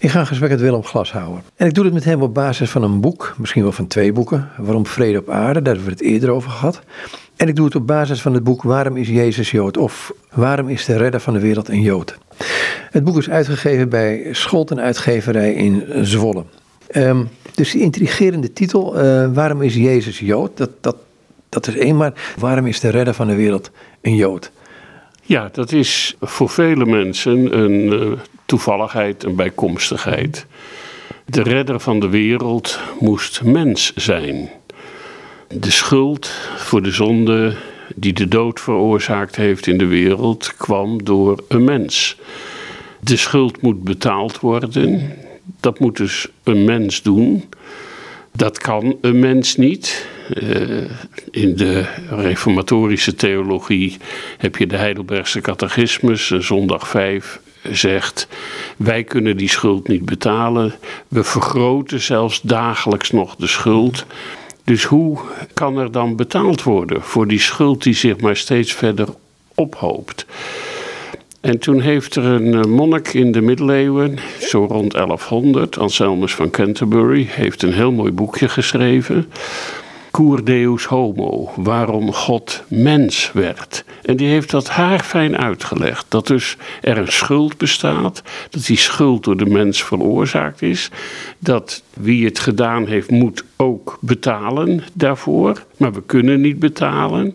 Ik ga een gesprek met Willem Glashouwer. En ik doe dit met hem op basis van een boek, misschien wel van twee boeken. Waarom Vrede op Aarde, daar hebben we het eerder over gehad. En ik doe het op basis van het boek Waarom is Jezus Jood? Of Waarom is de redder van de wereld een Jood? Het boek is uitgegeven bij Scholten Uitgeverij in Zwolle. Um, dus die intrigerende titel, uh, Waarom is Jezus Jood? Dat, dat, dat is één, maar waarom is de redder van de wereld een Jood? Ja, dat is voor vele mensen een uh, toevalligheid, een bijkomstigheid. De redder van de wereld moest mens zijn. De schuld voor de zonde die de dood veroorzaakt heeft in de wereld kwam door een mens. De schuld moet betaald worden. Dat moet dus een mens doen. Dat kan een mens niet. Uh, in de reformatorische theologie heb je de Heidelbergse catechismus, zondag 5, zegt: Wij kunnen die schuld niet betalen. We vergroten zelfs dagelijks nog de schuld. Dus hoe kan er dan betaald worden voor die schuld die zich maar steeds verder ophoopt? En toen heeft er een eh, monnik in de middeleeuwen, zo rond 1100, Anselmus van Canterbury, heeft een heel mooi boekje geschreven. Cur Deus Homo, waarom God mens werd. En die heeft dat haarfijn uitgelegd. Dat dus er een schuld bestaat, dat die schuld door de mens veroorzaakt is, dat wie het gedaan heeft moet ook betalen daarvoor, maar we kunnen niet betalen.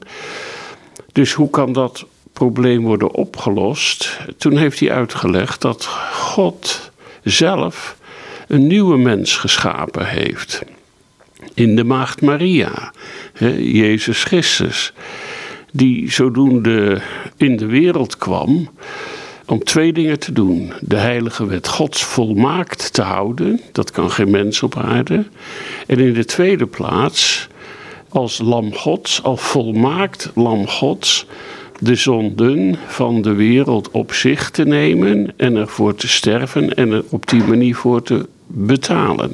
Dus hoe kan dat probleem worden opgelost? Toen heeft hij uitgelegd dat God zelf een nieuwe mens geschapen heeft in de Maagd Maria, Jezus Christus, die zodoende in de wereld kwam om twee dingen te doen. De heilige wet Gods volmaakt te houden, dat kan geen mens op aarde. En in de tweede plaats, als lam Gods, als volmaakt lam Gods, de zonden van de wereld op zich te nemen en ervoor te sterven en er op die manier voor te betalen.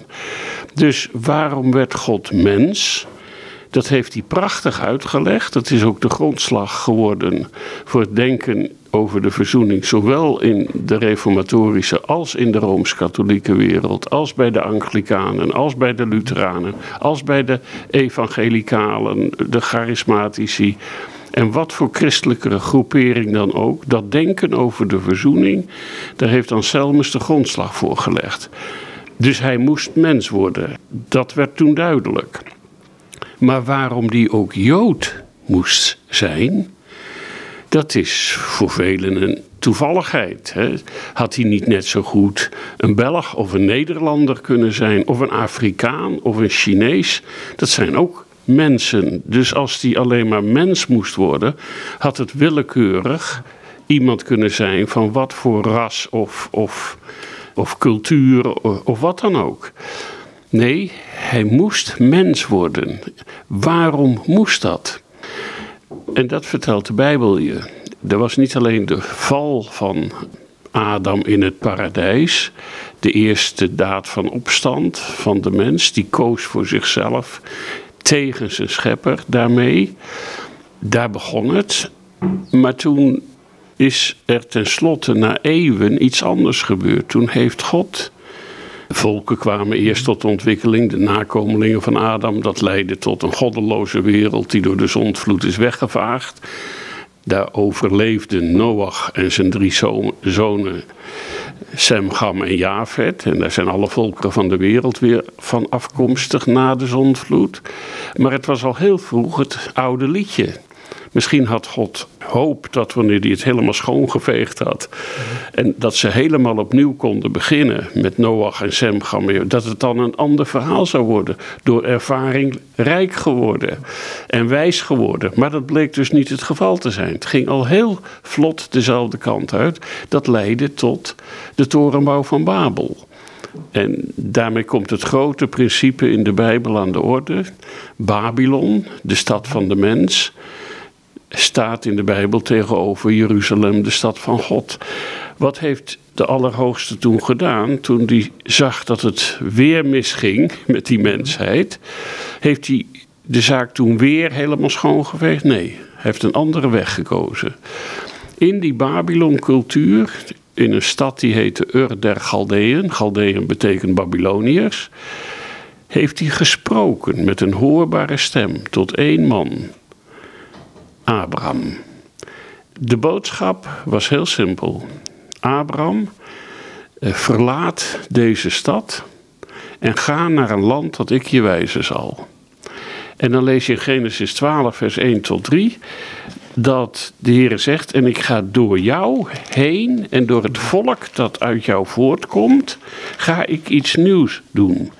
Dus waarom werd God mens? Dat heeft hij prachtig uitgelegd. Dat is ook de grondslag geworden voor het denken over de verzoening, zowel in de reformatorische als in de rooms-katholieke wereld, als bij de Anglikanen, als bij de Lutheranen, als bij de evangelicalen, de charismatici. En wat voor christelijke groepering dan ook, dat denken over de verzoening, daar heeft Anselmus de grondslag voor gelegd. Dus hij moest mens worden. Dat werd toen duidelijk. Maar waarom die ook Jood moest zijn, dat is voor velen een toevalligheid. Hè? Had hij niet net zo goed een Belg of een Nederlander kunnen zijn, of een Afrikaan of een Chinees? Dat zijn ook mensen. Dus als hij alleen maar mens moest worden, had het willekeurig iemand kunnen zijn van wat voor ras of, of of cultuur of wat dan ook. Nee, hij moest mens worden. Waarom moest dat? En dat vertelt de Bijbel je. Er was niet alleen de val van Adam in het paradijs, de eerste daad van opstand van de mens, die koos voor zichzelf tegen zijn schepper daarmee. Daar begon het. Maar toen is er tenslotte na eeuwen iets anders gebeurd. Toen heeft God. Volken kwamen eerst tot ontwikkeling, de nakomelingen van Adam. Dat leidde tot een goddeloze wereld die door de zondvloed is weggevaagd. Daar overleefden Noach en zijn drie zonen, Sem, Gam en Jafet. En daar zijn alle volkeren van de wereld weer van afkomstig na de zondvloed. Maar het was al heel vroeg het oude liedje. Misschien had God hoop dat wanneer hij het helemaal schoongeveegd had. en dat ze helemaal opnieuw konden beginnen met Noach en Sem. dat het dan een ander verhaal zou worden. Door ervaring rijk geworden en wijs geworden. Maar dat bleek dus niet het geval te zijn. Het ging al heel vlot dezelfde kant uit. Dat leidde tot de torenbouw van Babel. En daarmee komt het grote principe in de Bijbel aan de orde. Babylon, de stad van de mens staat in de Bijbel tegenover Jeruzalem, de stad van God. Wat heeft de Allerhoogste toen gedaan, toen hij zag dat het weer misging met die mensheid? Heeft hij de zaak toen weer helemaal schoongeveegd? Nee, hij heeft een andere weg gekozen. In die Babylon-cultuur, in een stad die heette Ur der Galdeën. Galdeën betekent Babyloniërs. Heeft hij gesproken met een hoorbare stem tot één man, Abraham. De boodschap was heel simpel. Abraham, eh, verlaat deze stad en ga naar een land dat ik je wijzen zal. En dan lees je in Genesis 12, vers 1 tot 3 dat de Heer zegt: En ik ga door jou heen en door het volk dat uit jou voortkomt, ga ik iets nieuws doen.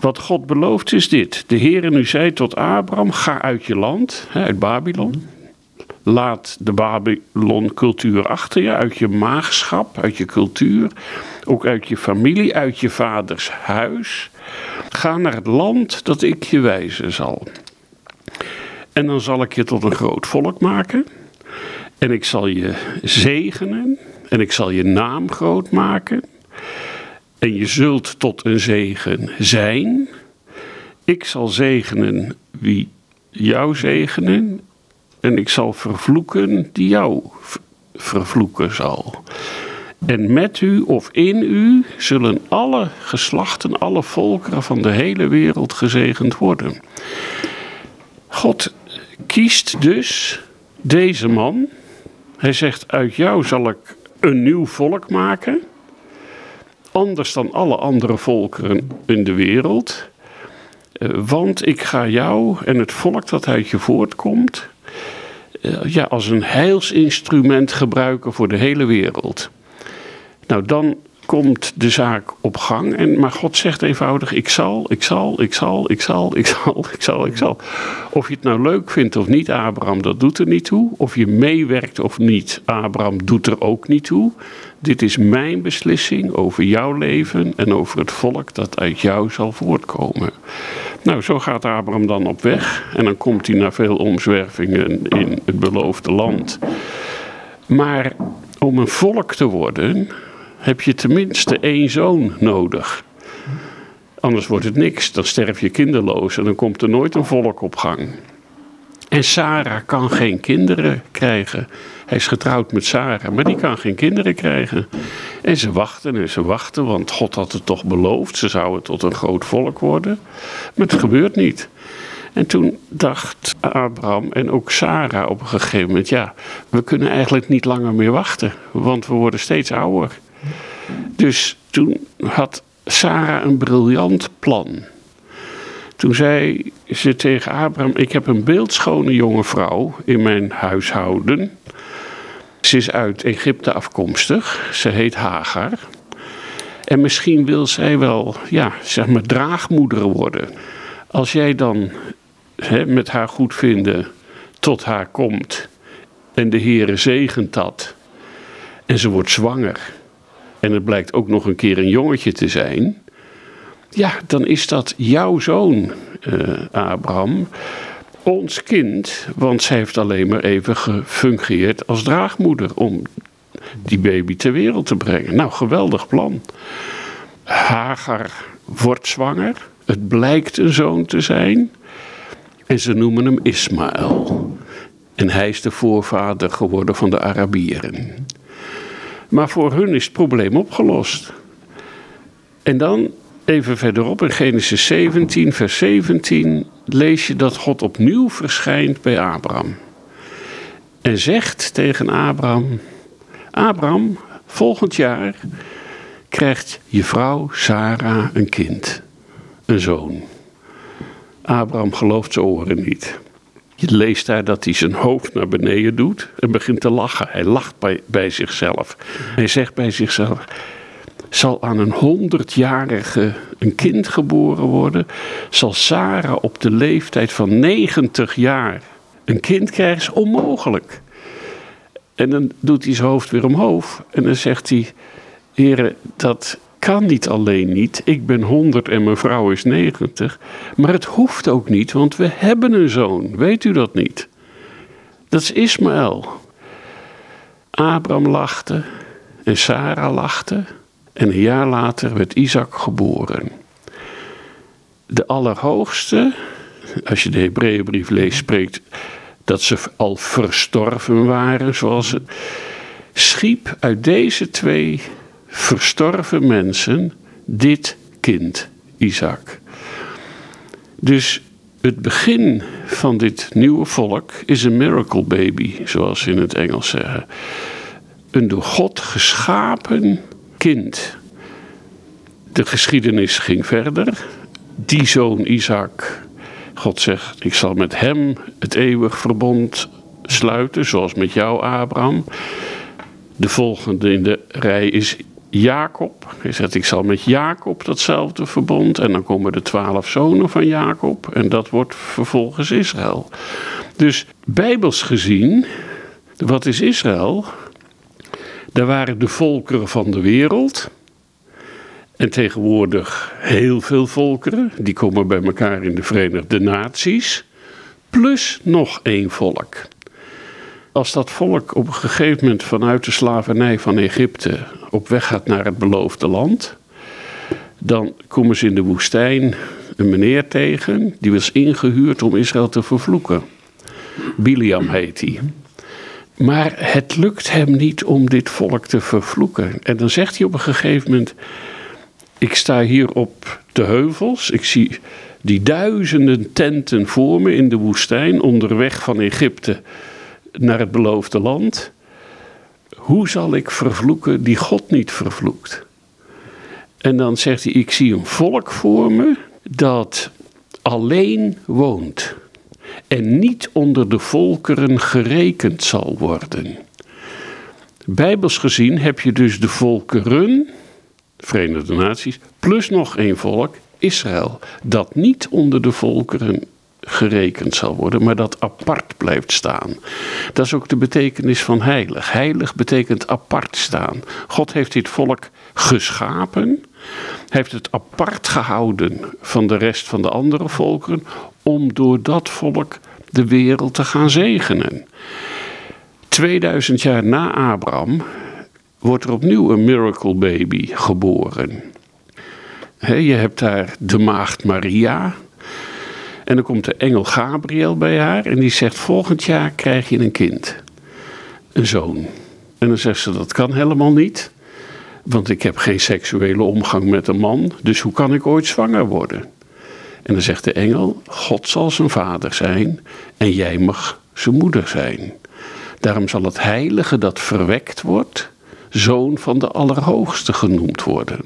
Wat God belooft is dit: De Heer nu zei tot Abraham: Ga uit je land, uit Babylon. Laat de Babylon-cultuur achter je, uit je maagschap, uit je cultuur, ook uit je familie, uit je vaders huis. Ga naar het land dat ik je wijzen zal. En dan zal ik je tot een groot volk maken. En ik zal je zegenen. En ik zal je naam groot maken. En je zult tot een zegen zijn. Ik zal zegenen wie jou zegenen. En ik zal vervloeken die jou vervloeken zal. En met u of in u zullen alle geslachten, alle volkeren van de hele wereld gezegend worden. God kiest dus deze man. Hij zegt: Uit jou zal ik een nieuw volk maken. Anders dan alle andere volkeren in de wereld. Eh, want ik ga jou en het volk dat uit je voortkomt. Eh, ja, als een heilsinstrument gebruiken voor de hele wereld. Nou, dan komt de zaak op gang. En, maar God zegt eenvoudig: ik zal, ik zal, ik zal, ik zal, ik zal, ik zal, ik zal. Of je het nou leuk vindt of niet, Abraham, dat doet er niet toe. Of je meewerkt of niet, Abraham, doet er ook niet toe. Dit is mijn beslissing over jouw leven en over het volk dat uit jou zal voortkomen. Nou, zo gaat Abraham dan op weg. En dan komt hij na veel omzwervingen in het beloofde land. Maar om een volk te worden, heb je tenminste één zoon nodig. Anders wordt het niks, dan sterf je kinderloos en dan komt er nooit een volk op gang. En Sarah kan geen kinderen krijgen. Hij is getrouwd met Sarah, maar die kan geen kinderen krijgen. En ze wachten en ze wachten, want God had het toch beloofd. Ze zouden tot een groot volk worden. Maar het gebeurt niet. En toen dacht Abraham en ook Sarah op een gegeven moment: ja, we kunnen eigenlijk niet langer meer wachten, want we worden steeds ouder. Dus toen had Sarah een briljant plan. Toen zei ze tegen Abraham: Ik heb een beeldschone jonge vrouw in mijn huishouden. Ze is uit Egypte afkomstig. Ze heet Hagar. En misschien wil zij wel, ja, zeg maar, draagmoeder worden. Als jij dan hè, met haar goedvinden tot haar komt en de Heere zegent dat en ze wordt zwanger en het blijkt ook nog een keer een jongetje te zijn, ja, dan is dat jouw zoon, uh, Abraham, ons kind, want zij heeft alleen maar even gefungeerd als draagmoeder om die baby ter wereld te brengen. Nou, geweldig plan. Hagar wordt zwanger, het blijkt een zoon te zijn en ze noemen hem Ismaël. En hij is de voorvader geworden van de Arabieren. Maar voor hun is het probleem opgelost. En dan even verderop in Genesis 17, vers 17, lees je dat God opnieuw verschijnt bij Abraham. En zegt tegen Abraham: Abraham, volgend jaar krijgt je vrouw Sarah een kind, een zoon. Abraham gelooft zijn oren niet. Je leest daar dat hij zijn hoofd naar beneden doet en begint te lachen. Hij lacht bij, bij zichzelf. Hij zegt bij zichzelf: Zal aan een honderdjarige een kind geboren worden? Zal Sarah op de leeftijd van 90 jaar een kind krijgen? Is onmogelijk. En dan doet hij zijn hoofd weer omhoog en dan zegt hij: Heren, dat kan niet alleen niet. Ik ben 100 en mijn vrouw is 90. Maar het hoeft ook niet, want we hebben een zoon. Weet u dat niet? Dat is Ismaël. Abraham lachte en Sarah lachte. En een jaar later werd Isaac geboren. De Allerhoogste, als je de Hebreeënbrief leest, spreekt dat ze al verstorven waren, zoals het schiep uit deze twee verstorven mensen dit kind, Isaac. Dus het begin van dit nieuwe volk is een miracle baby, zoals ze in het Engels zeggen. Een door God geschapen kind. De geschiedenis ging verder. Die zoon Isaac, God zegt, ik zal met hem het eeuwig verbond sluiten, zoals met jou, Abraham. De volgende in de rij is Jacob. Hij zegt, ik zal met Jacob datzelfde verbond. En dan komen de twaalf zonen van Jacob. En dat wordt vervolgens Israël. Dus bijbels gezien, wat is Israël? Daar waren de volkeren van de wereld. En tegenwoordig heel veel volkeren. Die komen bij elkaar in de Verenigde Naties. Plus nog één volk. Als dat volk op een gegeven moment vanuit de slavernij van Egypte op weg gaat naar het beloofde land, dan komen ze in de woestijn een meneer tegen, die was ingehuurd om Israël te vervloeken. Biliam heet hij. Maar het lukt hem niet om dit volk te vervloeken. En dan zegt hij op een gegeven moment: Ik sta hier op de heuvels, ik zie die duizenden tenten voor me in de woestijn, onderweg van Egypte naar het beloofde land. Hoe zal ik vervloeken die God niet vervloekt? En dan zegt hij: Ik zie een volk voor me dat alleen woont en niet onder de volkeren gerekend zal worden. Bijbels gezien heb je dus de volkeren, Verenigde Naties, plus nog één volk, Israël, dat niet onder de volkeren gerekend zal worden, maar dat apart blijft staan. Dat is ook de betekenis van heilig. Heilig betekent apart staan. God heeft dit volk geschapen, heeft het apart gehouden van de rest van de andere volkeren, om door dat volk de wereld te gaan zegenen. 2000 jaar na Abraham wordt er opnieuw een miracle baby geboren. je hebt daar de maagd Maria, en dan komt de engel Gabriel bij haar en die zegt: Volgend jaar krijg je een kind, een zoon. En dan zegt ze: Dat kan helemaal niet, want ik heb geen seksuele omgang met een man, dus hoe kan ik ooit zwanger worden? En dan zegt de engel: God zal zijn vader zijn en jij mag zijn moeder zijn. Daarom zal het heilige dat verwekt wordt, zoon van de Allerhoogste genoemd worden.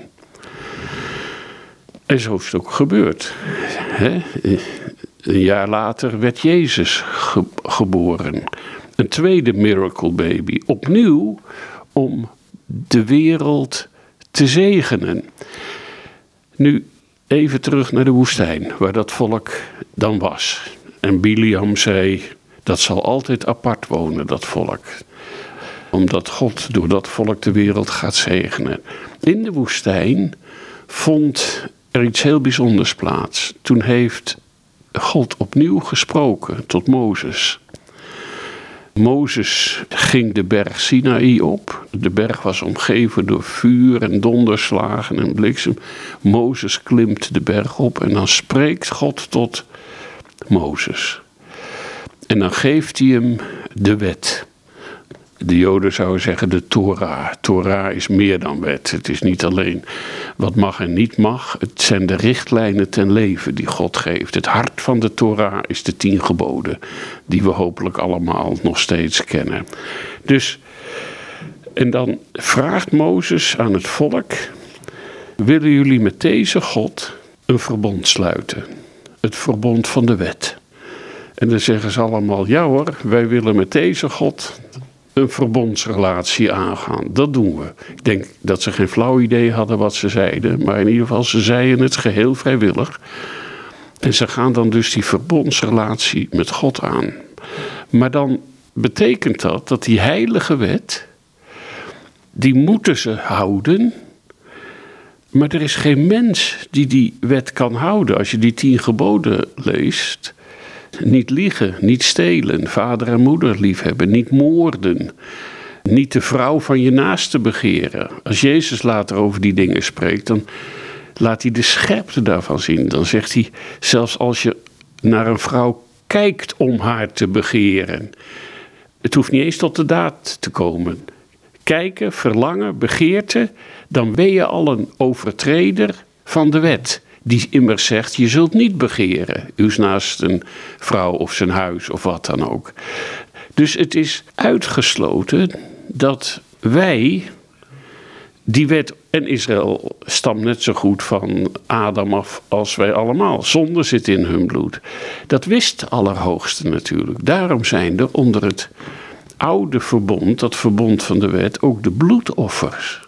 En zo is het ook gebeurd. Een jaar later werd Jezus geboren. Een tweede miracle baby. Opnieuw om de wereld te zegenen. Nu even terug naar de woestijn, waar dat volk dan was. En Biliam zei: dat zal altijd apart wonen, dat volk. Omdat God door dat volk de wereld gaat zegenen. In de woestijn vond er iets heel bijzonders plaats. Toen heeft God opnieuw gesproken tot Mozes. Mozes ging de berg Sinaï op. De berg was omgeven door vuur en donderslagen en bliksem. Mozes klimt de berg op en dan spreekt God tot Mozes. En dan geeft hij hem de wet. De Joden zouden zeggen de Torah. Torah is meer dan wet. Het is niet alleen wat mag en niet mag. Het zijn de richtlijnen ten leven die God geeft. Het hart van de Torah is de tien geboden. Die we hopelijk allemaal nog steeds kennen. Dus, en dan vraagt Mozes aan het volk. Willen jullie met deze God een verbond sluiten? Het verbond van de wet. En dan zeggen ze allemaal: ja hoor, wij willen met deze God een verbondsrelatie aangaan. Dat doen we. Ik denk dat ze geen flauw idee hadden wat ze zeiden, maar in ieder geval ze zeiden het geheel vrijwillig. En ze gaan dan dus die verbondsrelatie met God aan. Maar dan betekent dat dat die heilige wet, die moeten ze houden. Maar er is geen mens die die wet kan houden. Als je die tien geboden leest, niet liegen, niet stelen, vader en moeder liefhebben, niet moorden. Niet de vrouw van je naaste begeren. Als Jezus later over die dingen spreekt, dan laat hij de scherpte daarvan zien. Dan zegt hij, zelfs als je naar een vrouw kijkt om haar te begeren. Het hoeft niet eens tot de daad te komen. kijken, verlangen, begeerte, dan ben je al een overtreder van de wet. Die immers zegt, je zult niet begeren. Uws naast een vrouw of zijn huis of wat dan ook. Dus het is uitgesloten dat wij die wet en Israël stamt net zo goed van Adam af als wij allemaal. Zonde zit in hun bloed. Dat wist de Allerhoogste natuurlijk. Daarom zijn er onder het oude verbond, dat verbond van de wet, ook de bloedoffers.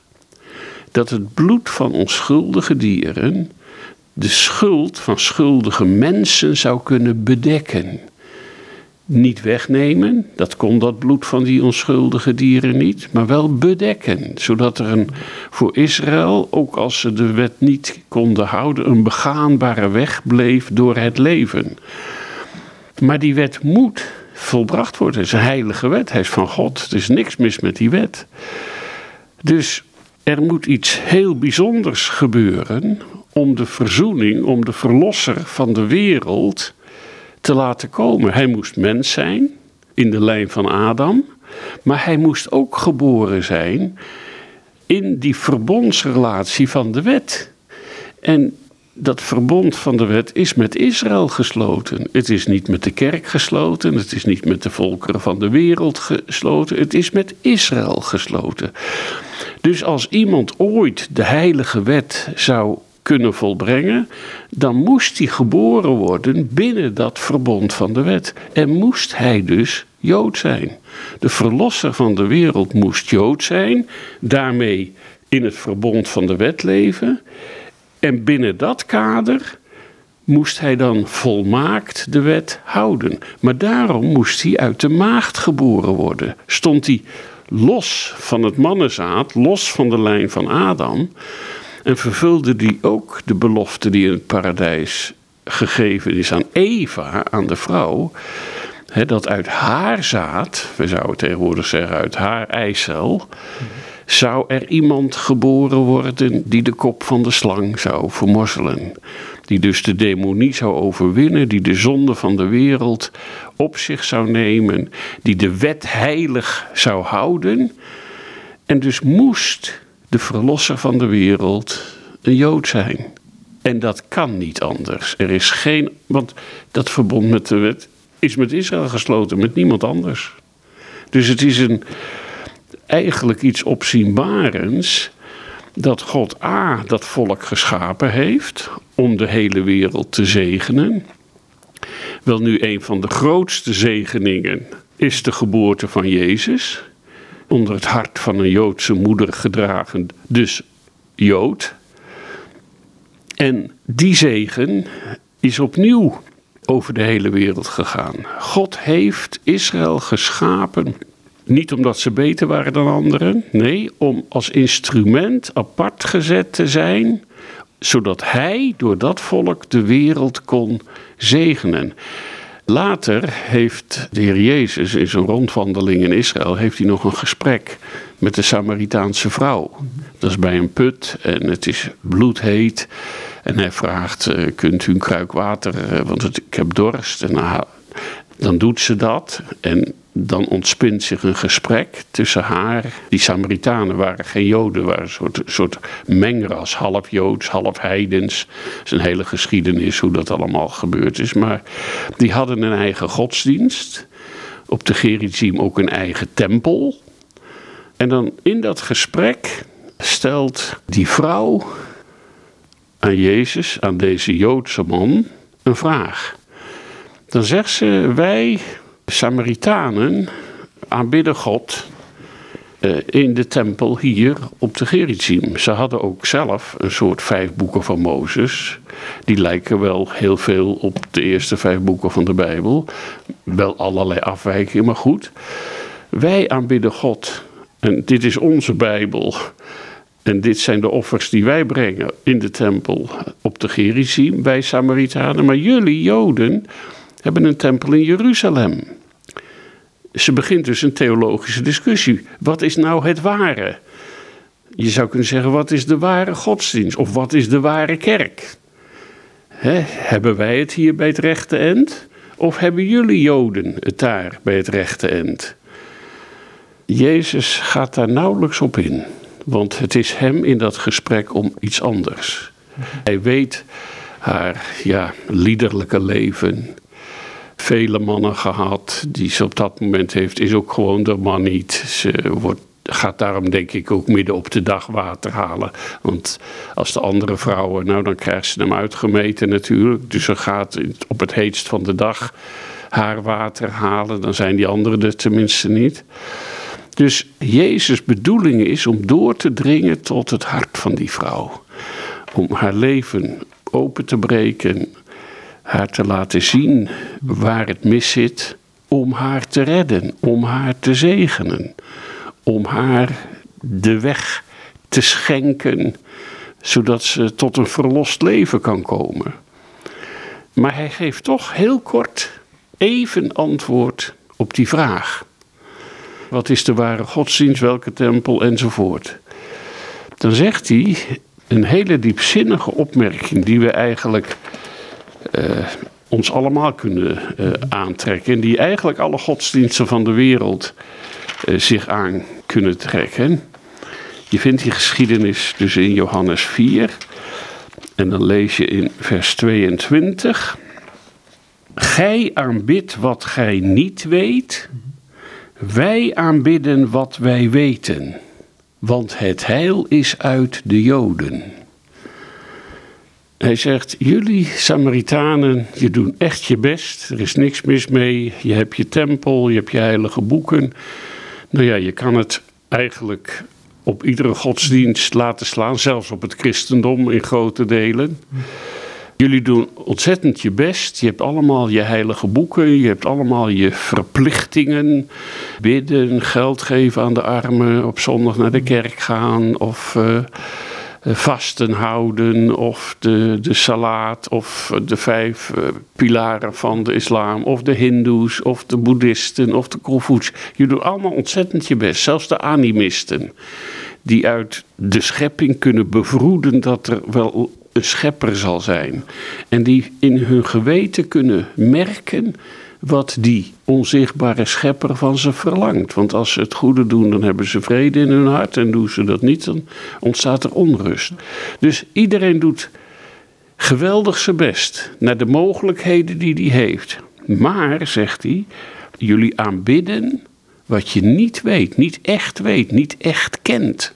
Dat het bloed van onschuldige dieren de schuld van schuldige mensen zou kunnen bedekken niet wegnemen, dat kon dat bloed van die onschuldige dieren niet, maar wel bedekken, zodat er een, voor Israël, ook als ze de wet niet konden houden, een begaanbare weg bleef door het leven. Maar die wet moet volbracht worden. Het is een heilige wet, hij is van God, er is niks mis met die wet. Dus er moet iets heel bijzonders gebeuren om de verzoening, om de verlosser van de wereld te laten komen. Hij moest mens zijn, in de lijn van Adam, maar hij moest ook geboren zijn in die verbondsrelatie van de wet. En dat verbond van de wet is met Israël gesloten. Het is niet met de kerk gesloten, het is niet met de volkeren van de wereld gesloten, het is met Israël gesloten. Dus als iemand ooit de heilige wet zou kunnen volbrengen, dan moest hij geboren worden binnen dat verbond van de wet. En moest hij dus Jood zijn. De verlosser van de wereld moest Jood zijn, daarmee in het verbond van de wet leven. En binnen dat kader moest hij dan volmaakt de wet houden. Maar daarom moest hij uit de maagd geboren worden. Stond hij los van het mannenzaad, los van de lijn van Adam, en vervulde die ook de belofte die in het paradijs gegeven is aan Eva, aan de vrouw. dat uit haar zaad, we zouden tegenwoordig zeggen uit haar eicel, zou er iemand geboren worden die de kop van de slang zou vermorzelen. Die dus de demonie zou overwinnen, die de zonde van de wereld op zich zou nemen, die de wet heilig zou houden. En dus moest de verlosser van de wereld een Jood zijn. En dat kan niet anders. Er is geen, want dat verbond met de wet is met Israël gesloten, met niemand anders. Dus het is een, eigenlijk iets opzienbarends dat God A, dat volk geschapen heeft om de hele wereld te zegenen. Wel nu, een van de grootste zegeningen is de geboorte van Jezus onder het hart van een Joodse moeder gedragen, dus Jood. En die zegen is opnieuw over de hele wereld gegaan. God heeft Israël geschapen, niet omdat ze beter waren dan anderen, nee, om als instrument apart gezet te zijn, zodat Hij door dat volk de wereld kon zegenen. Later heeft de Heer Jezus in zijn rondwandeling in Israël heeft hij nog een gesprek met de Samaritaanse vrouw. Dat is bij een put en het is bloedheet. En hij vraagt, eh, kunt u een kruik water, eh, want ik heb dorst. En dan doet ze dat en dan ontspint zich een gesprek tussen haar. Die Samaritanen waren geen Joden, waren een soort, soort mengras, half Joods, half heidens. Dat is een hele geschiedenis hoe dat allemaal gebeurd is. Maar die hadden een eigen godsdienst. Op de Gerizim ook een eigen tempel. En dan in dat gesprek stelt die vrouw aan Jezus, aan deze Joodse man, een vraag. Dan zegt ze: Wij Samaritanen aanbidden God eh, in de tempel hier op de Gerizim. Ze hadden ook zelf een soort vijf boeken van Mozes. Die lijken wel heel veel op de eerste vijf boeken van de Bijbel. Wel allerlei afwijkingen, maar goed. Wij aanbidden God. En dit is onze Bijbel. En dit zijn de offers die wij brengen in de tempel op de Gerizim, bij Samaritanen. Maar jullie, Joden, hebben een tempel in Jeruzalem. Ze begint dus een theologische discussie. Wat is nou het ware? Je zou kunnen zeggen, wat is de ware godsdienst? Of wat is de ware kerk? hebben wij het hier bij het rechte eind? Of hebben jullie Joden het daar bij het rechte eind? Jezus gaat daar nauwelijks op in. Want het is hem in dat gesprek om iets anders. Hij weet haar ja, liederlijke leven. Vele mannen gehad die ze op dat moment heeft, is ook gewoon de man niet. Ze wordt gaat daarom denk ik ook midden op de dag water halen. Want als de andere vrouwen, nou dan krijgt ze hem uitgemeten natuurlijk. Dus ze gaat op het heetst van de dag haar water halen. Dan zijn die anderen er tenminste niet. Dus Jezus' bedoeling is om door te dringen tot het hart van die vrouw. Om haar leven open te breken. Haar te laten zien waar het mis zit. Om haar te redden. Om haar te zegenen om haar de weg te schenken, zodat ze tot een verlost leven kan komen. Maar hij geeft toch heel kort even antwoord op die vraag. Wat is de ware godsdienst, welke tempel enzovoort. Dan zegt hij een hele diepzinnige opmerking die we eigenlijk ons allemaal kunnen uh, aantrekken. En die eigenlijk alle godsdiensten van de wereld uh, zich aan kunnen trekken. Je vindt die geschiedenis dus in Johannes 4. En dan lees je in vers 22. Gij aanbidt wat gij niet weet. Wij aanbidden wat wij weten. Want het heil is uit de Joden. Hij zegt: Jullie Samaritanen, je doet echt je best. Er is niks mis mee. Je hebt je tempel, je hebt je heilige boeken. Nou ja, je kan het eigenlijk op iedere godsdienst laten slaan, zelfs op het christendom in grote delen. Jullie doen ontzettend je best. Je hebt allemaal je heilige boeken, je hebt allemaal je verplichtingen. Bidden, geld geven aan de armen, op zondag naar de kerk gaan of. Eh, vasten houden, of de, de salaat, of de vijf uh, pilaren van de islam, of de hindoes, of de boeddhisten, of de Confucius. Je doet allemaal ontzettend je best, zelfs de animisten, die uit de schepping kunnen bevroeden dat er wel een schepper zal zijn. En die in hun geweten kunnen merken wat die onzichtbare schepper van ze verlangt. Want als ze het goede doen, dan hebben ze vrede in hun hart. En doen ze dat niet, dan ontstaat er onrust. Dus iedereen doet geweldig zijn best naar de mogelijkheden die hij heeft. Maar, zegt hij, jullie aanbidden wat je niet weet, niet echt weet, niet echt kent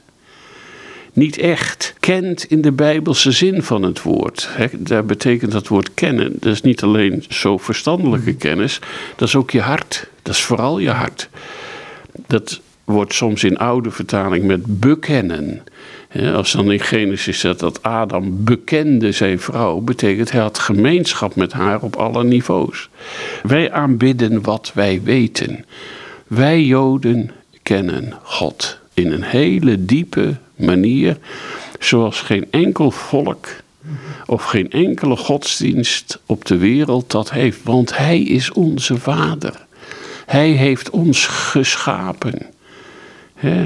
niet echt kent in de Bijbelse zin van het woord. daar betekent dat woord kennen. Dat is niet alleen zo verstandelijke kennis, dat is ook je hart. Dat is vooral je hart. Dat wordt soms in oude vertaling met bekennen. als dan in Genesis staat dat Adam bekende zijn vrouw, betekent hij had gemeenschap met haar op alle niveaus. Wij aanbidden wat wij weten. Wij Joden kennen God in een hele diepe manier, zoals geen enkel volk of geen enkele godsdienst op de wereld dat heeft. Want Hij is onze Vader. Hij heeft ons geschapen.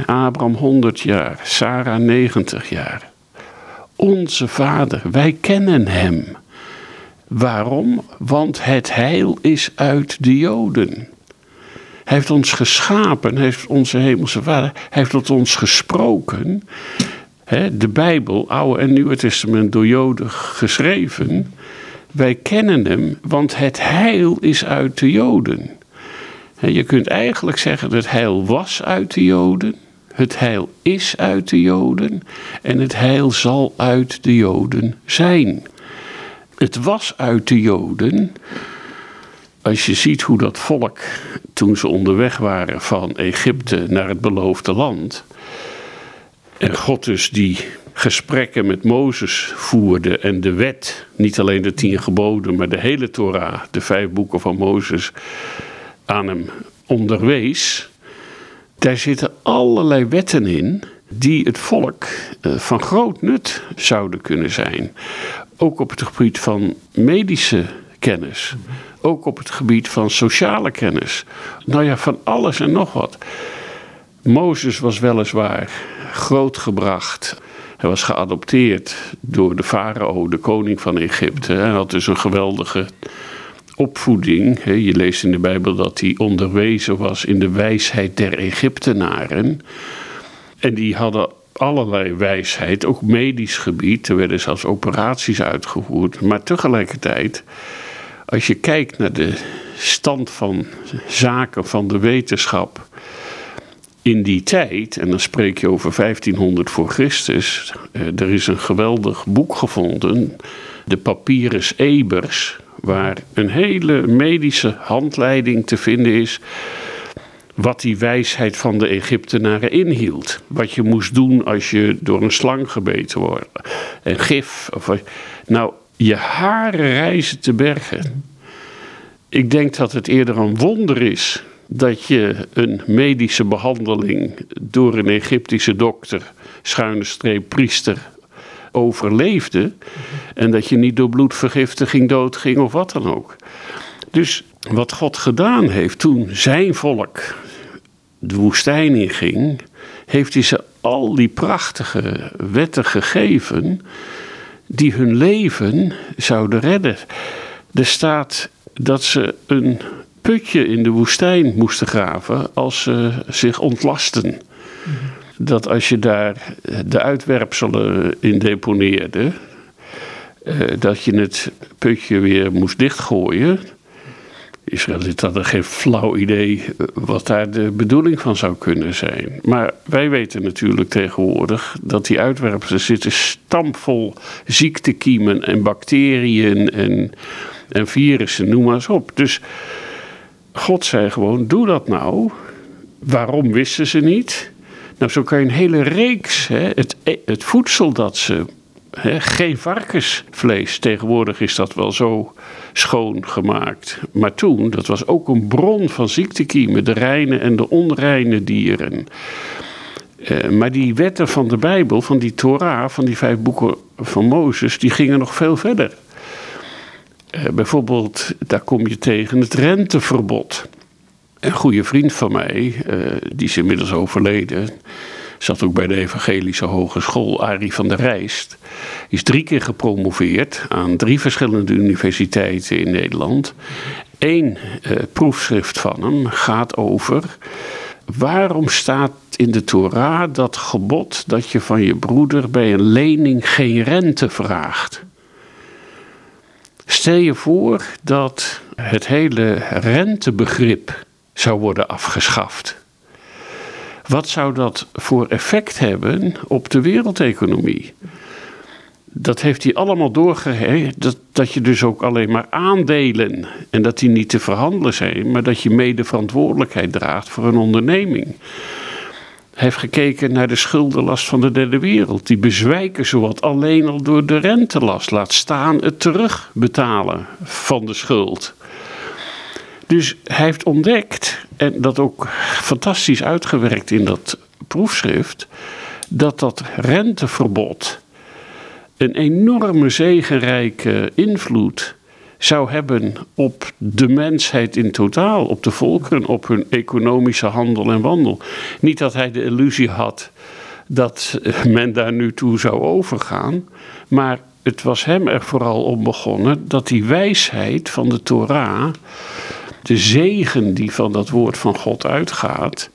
Abraham 100 jaar, Sarah 90 jaar. Onze Vader, wij kennen Hem. Waarom? Want het heil is uit de Joden. Hij heeft ons geschapen, heeft onze hemelse vader, heeft tot ons gesproken. de Bijbel, Oude en Nieuwe Testament, door Joden geschreven. Wij kennen hem, want het heil is uit de Joden. je kunt eigenlijk zeggen dat het heil was uit de Joden. Het heil is uit de Joden en het heil zal uit de Joden zijn. Het was uit de Joden als je ziet hoe dat volk, toen ze onderweg waren van Egypte naar het beloofde land, en God dus die gesprekken met Mozes voerde en de wet, niet alleen de tien geboden, maar de hele Torah, de vijf boeken van Mozes, aan hem onderwees, daar zitten allerlei wetten in die het volk eh, van groot nut zouden kunnen zijn. Ook op het gebied van medische kennis ook op het gebied van sociale kennis. Nou ja, van alles en nog wat. Mozes was weliswaar grootgebracht. Hij was geadopteerd door de farao, de koning van Egypte. Hij had dus een geweldige opvoeding. Je leest in de Bijbel dat hij onderwezen was in de wijsheid der Egyptenaren. En die hadden allerlei wijsheid, ook medisch gebied. Er werden zelfs operaties uitgevoerd. Maar tegelijkertijd, als je kijkt naar de stand van zaken van de wetenschap in die tijd, en dan spreek je over 1500 voor Christus, eh, er is een geweldig boek gevonden, de Papyrus Ebers, waar een hele medische handleiding te vinden is wat die wijsheid van de Egyptenaren inhield. Wat je moest doen als je door een slang gebeten wordt. En gif. Of, nou, je haren reizen te bergen. Ik denk dat het eerder een wonder is dat je een medische behandeling door een Egyptische dokter, schuine streep priester, overleefde. En dat je niet door bloedvergiftiging doodging of wat dan ook. Dus wat God gedaan heeft toen zijn volk de woestijn inging, heeft hij ze al die prachtige wetten gegeven die hun leven zouden redden. Er staat dat ze een putje in de woestijn moesten graven als ze zich ontlasten. Dat als je daar de uitwerpselen in deponeerde, eh, dat je het putje weer moest dichtgooien. Israëlieten hadden geen flauw idee eh, wat daar de bedoeling van zou kunnen zijn. Maar wij weten natuurlijk tegenwoordig dat die uitwerpselen zitten stampvol ziektekiemen en bacteriën en, en virussen, noem maar eens op. Dus God zei gewoon, doe dat nou. Waarom wisten ze niet? Nou, zo kan je een hele reeks, hè, het, het voedsel dat ze geen varkensvlees. Tegenwoordig is dat wel zo schoongemaakt. Maar toen, dat was ook een bron van ziektekiemen, de reine en de onreine dieren. Uh, maar die wetten van de Bijbel, van die Torah, van die vijf boeken van Mozes, die gingen nog veel verder. Uh, bijvoorbeeld, daar kom je tegen het renteverbod. Een goede vriend van mij, uh, die is inmiddels overleden, zat ook bij de Evangelische Hogeschool, Arie van der Rijst. Is drie keer gepromoveerd aan drie verschillende universiteiten in Nederland. Eén uh, proefschrift van hem gaat over waarom staat in de Torah dat gebod dat je van je broeder bij een lening geen rente vraagt. Stel je voor dat het hele rentebegrip zou worden afgeschaft. Wat zou dat voor effect hebben op de wereldeconomie? Dat heeft hij allemaal doorgegeven. Dat, dat je dus ook alleen maar aandelen. En dat die niet te verhandelen zijn. Maar dat je mede verantwoordelijkheid draagt voor een onderneming. Hij heeft gekeken naar de schuldenlast van de derde wereld. Die bezwijken zowat alleen al door de rentelast. Laat staan het terugbetalen van de schuld. Dus hij heeft ontdekt, en dat ook fantastisch uitgewerkt in dat proefschrift, dat dat renteverbod een enorme zegenrijke invloed zou hebben op de mensheid in totaal, op de volkeren, op hun economische handel en wandel. Niet dat hij de illusie had dat men daar nu toe zou overgaan, maar het was hem er vooral om begonnen dat die wijsheid van de Torah de zegen die van dat woord van God uitgaat,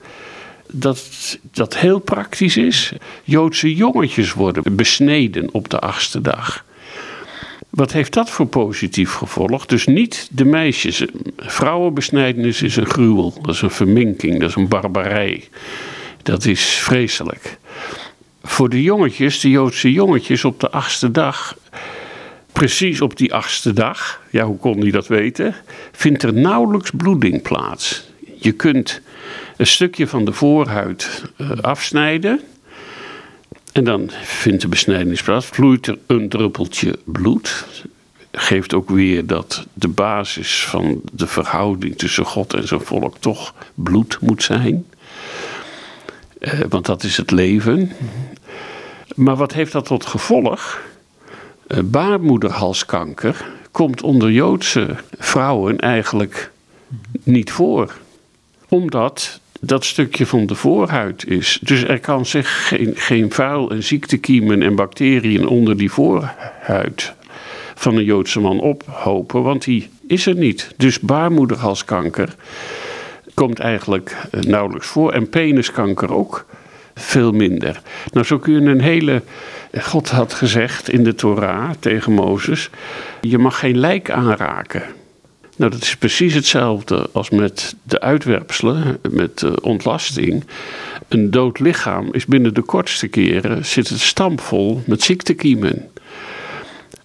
dat dat heel praktisch is. Joodse jongetjes worden besneden op de achtste dag. Wat heeft dat voor positief gevolg? Dus niet de meisjes. Vrouwenbesnijdenis is een gruwel, dat is een verminking, dat is een barbarij. Dat is vreselijk. Voor de jongetjes, de Joodse jongetjes op de achtste dag, precies op die achtste dag, ja, hoe kon hij dat weten? Vindt er nauwelijks bloeding plaats. Je kunt een stukje van de voorhuid uh, afsnijden. En dan vindt de besnijdenis plaats. Vloeit er een druppeltje bloed. Geeft ook weer dat de basis van de verhouding tussen God en zijn volk toch bloed moet zijn. Uh, want dat is het leven. Maar wat heeft dat tot gevolg? Uh, baarmoederhalskanker komt onder Joodse vrouwen eigenlijk niet voor. Omdat dat stukje van de voorhuid is. Dus er kan zich geen, geen vuil en ziektekiemen en bacteriën onder die voorhuid van een Joodse man ophopen, want die is er niet. Dus baarmoederhalskanker komt eigenlijk eh, nauwelijks voor. En peniskanker ook veel minder. Nou, zo kun je een hele. God had gezegd in de Torah tegen Mozes: je mag geen lijk aanraken. Nou, dat is precies hetzelfde als met de uitwerpselen, met de ontlasting. Een dood lichaam is binnen de kortste keren zit het stampvol met ziektekiemen.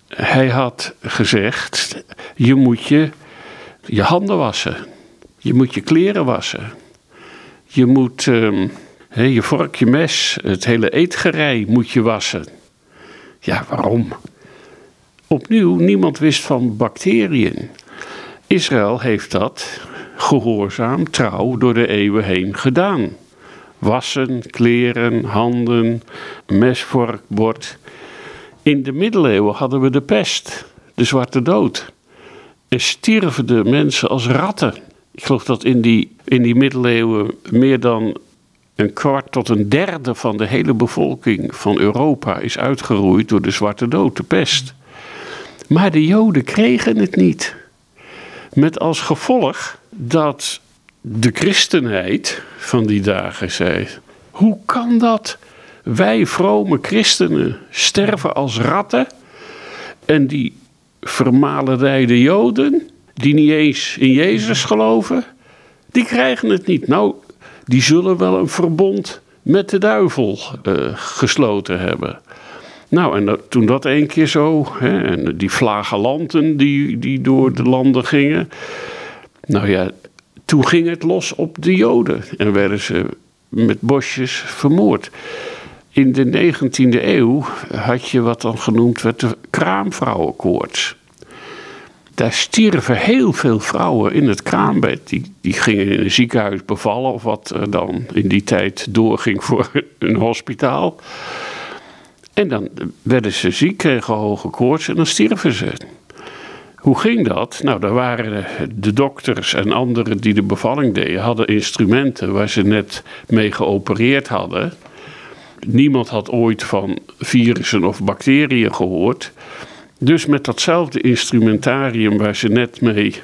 Hij had gezegd: je moet je, je handen wassen, je moet je kleren wassen, je moet um, je vork, je mes, het hele eetgerei moet je wassen. Ja, waarom? Opnieuw, niemand wist van bacteriën. Israël heeft dat gehoorzaam, trouw door de eeuwen heen gedaan. Wassen, kleren, handen, mes, vork, bord. In de middeleeuwen hadden we de pest, de zwarte dood. En stierven de mensen als ratten. Ik geloof dat in die, in die middeleeuwen meer dan een kwart tot een derde van de hele bevolking van Europa is uitgeroeid door de zwarte dood, de pest. Maar de Joden kregen het niet. Met als gevolg dat de christenheid van die dagen zei: hoe kan dat? Wij vrome christenen sterven als ratten en die vermaledijde Joden, die niet eens in Jezus geloven, die krijgen het niet. Nou, die zullen wel een verbond met de duivel uh, gesloten hebben. Nou, en toen dat één keer zo, hè, en die flagellanten die, die door de landen gingen. Nou ja, toen ging het los op de Joden en werden ze met bosjes vermoord. In de 19e eeuw had je wat dan genoemd werd de kraamvrouwenkoorts. Daar stierven heel veel vrouwen in het kraambed. Die, die gingen in een ziekenhuis bevallen, of wat er dan in die tijd doorging voor een hospitaal. En dan werden ze ziek, kregen hoge koorts en dan stierven ze. Hoe ging dat? Nou, daar waren de dokters en anderen die de bevalling deden, hadden instrumenten waar ze net mee geopereerd hadden. Niemand had ooit van virussen of bacteriën gehoord. Dus met datzelfde instrumentarium waar ze net mee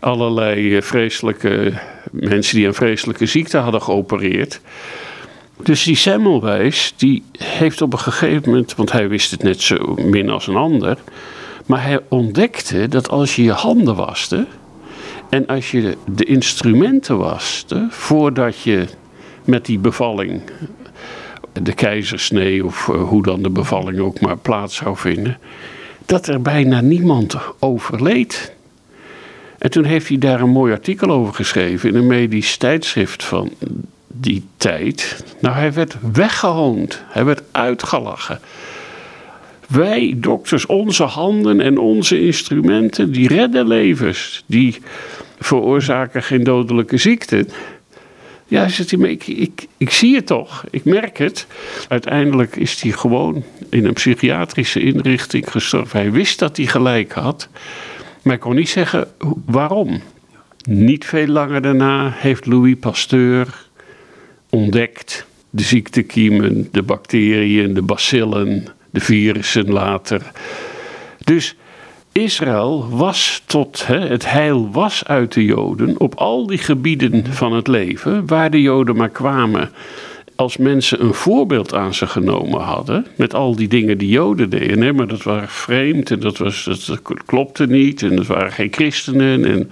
allerlei eh, vreselijke mensen die een vreselijke ziekte hadden geopereerd. Dus die Semmelweis, die heeft op een gegeven moment, want hij wist het net zo min als een ander, maar hij ontdekte dat als je je handen waste en als je de instrumenten waste voordat je met die bevalling de keizersnee of eh, hoe dan de bevalling ook maar plaats zou vinden, dat er bijna niemand overleed. En toen heeft hij daar een mooi artikel over geschreven in een medisch tijdschrift van die tijd. Nou, hij werd weggehoond, hij werd uitgelachen. Wij dokters, onze handen en onze instrumenten, die redden levens, die veroorzaken geen dodelijke ziekte. Ja, zegt hij, ik, ik, ik zie het toch, ik merk het. Uiteindelijk is hij gewoon in een psychiatrische inrichting gestorven. Hij wist dat hij gelijk had, maar ik kon niet zeggen waarom. Niet veel langer daarna heeft Louis Pasteur ontdekt de ziektekiemen, de bacteriën, de bacillen, de virussen later. Dus Israël was tot, hè, het heil was uit de Joden op al die gebieden van het leven waar de Joden maar kwamen. Als mensen een voorbeeld aan ze genomen hadden, met al die dingen die Joden deden, hè, maar dat waren vreemd en dat, was, dat, klopte niet en dat waren geen christenen. En,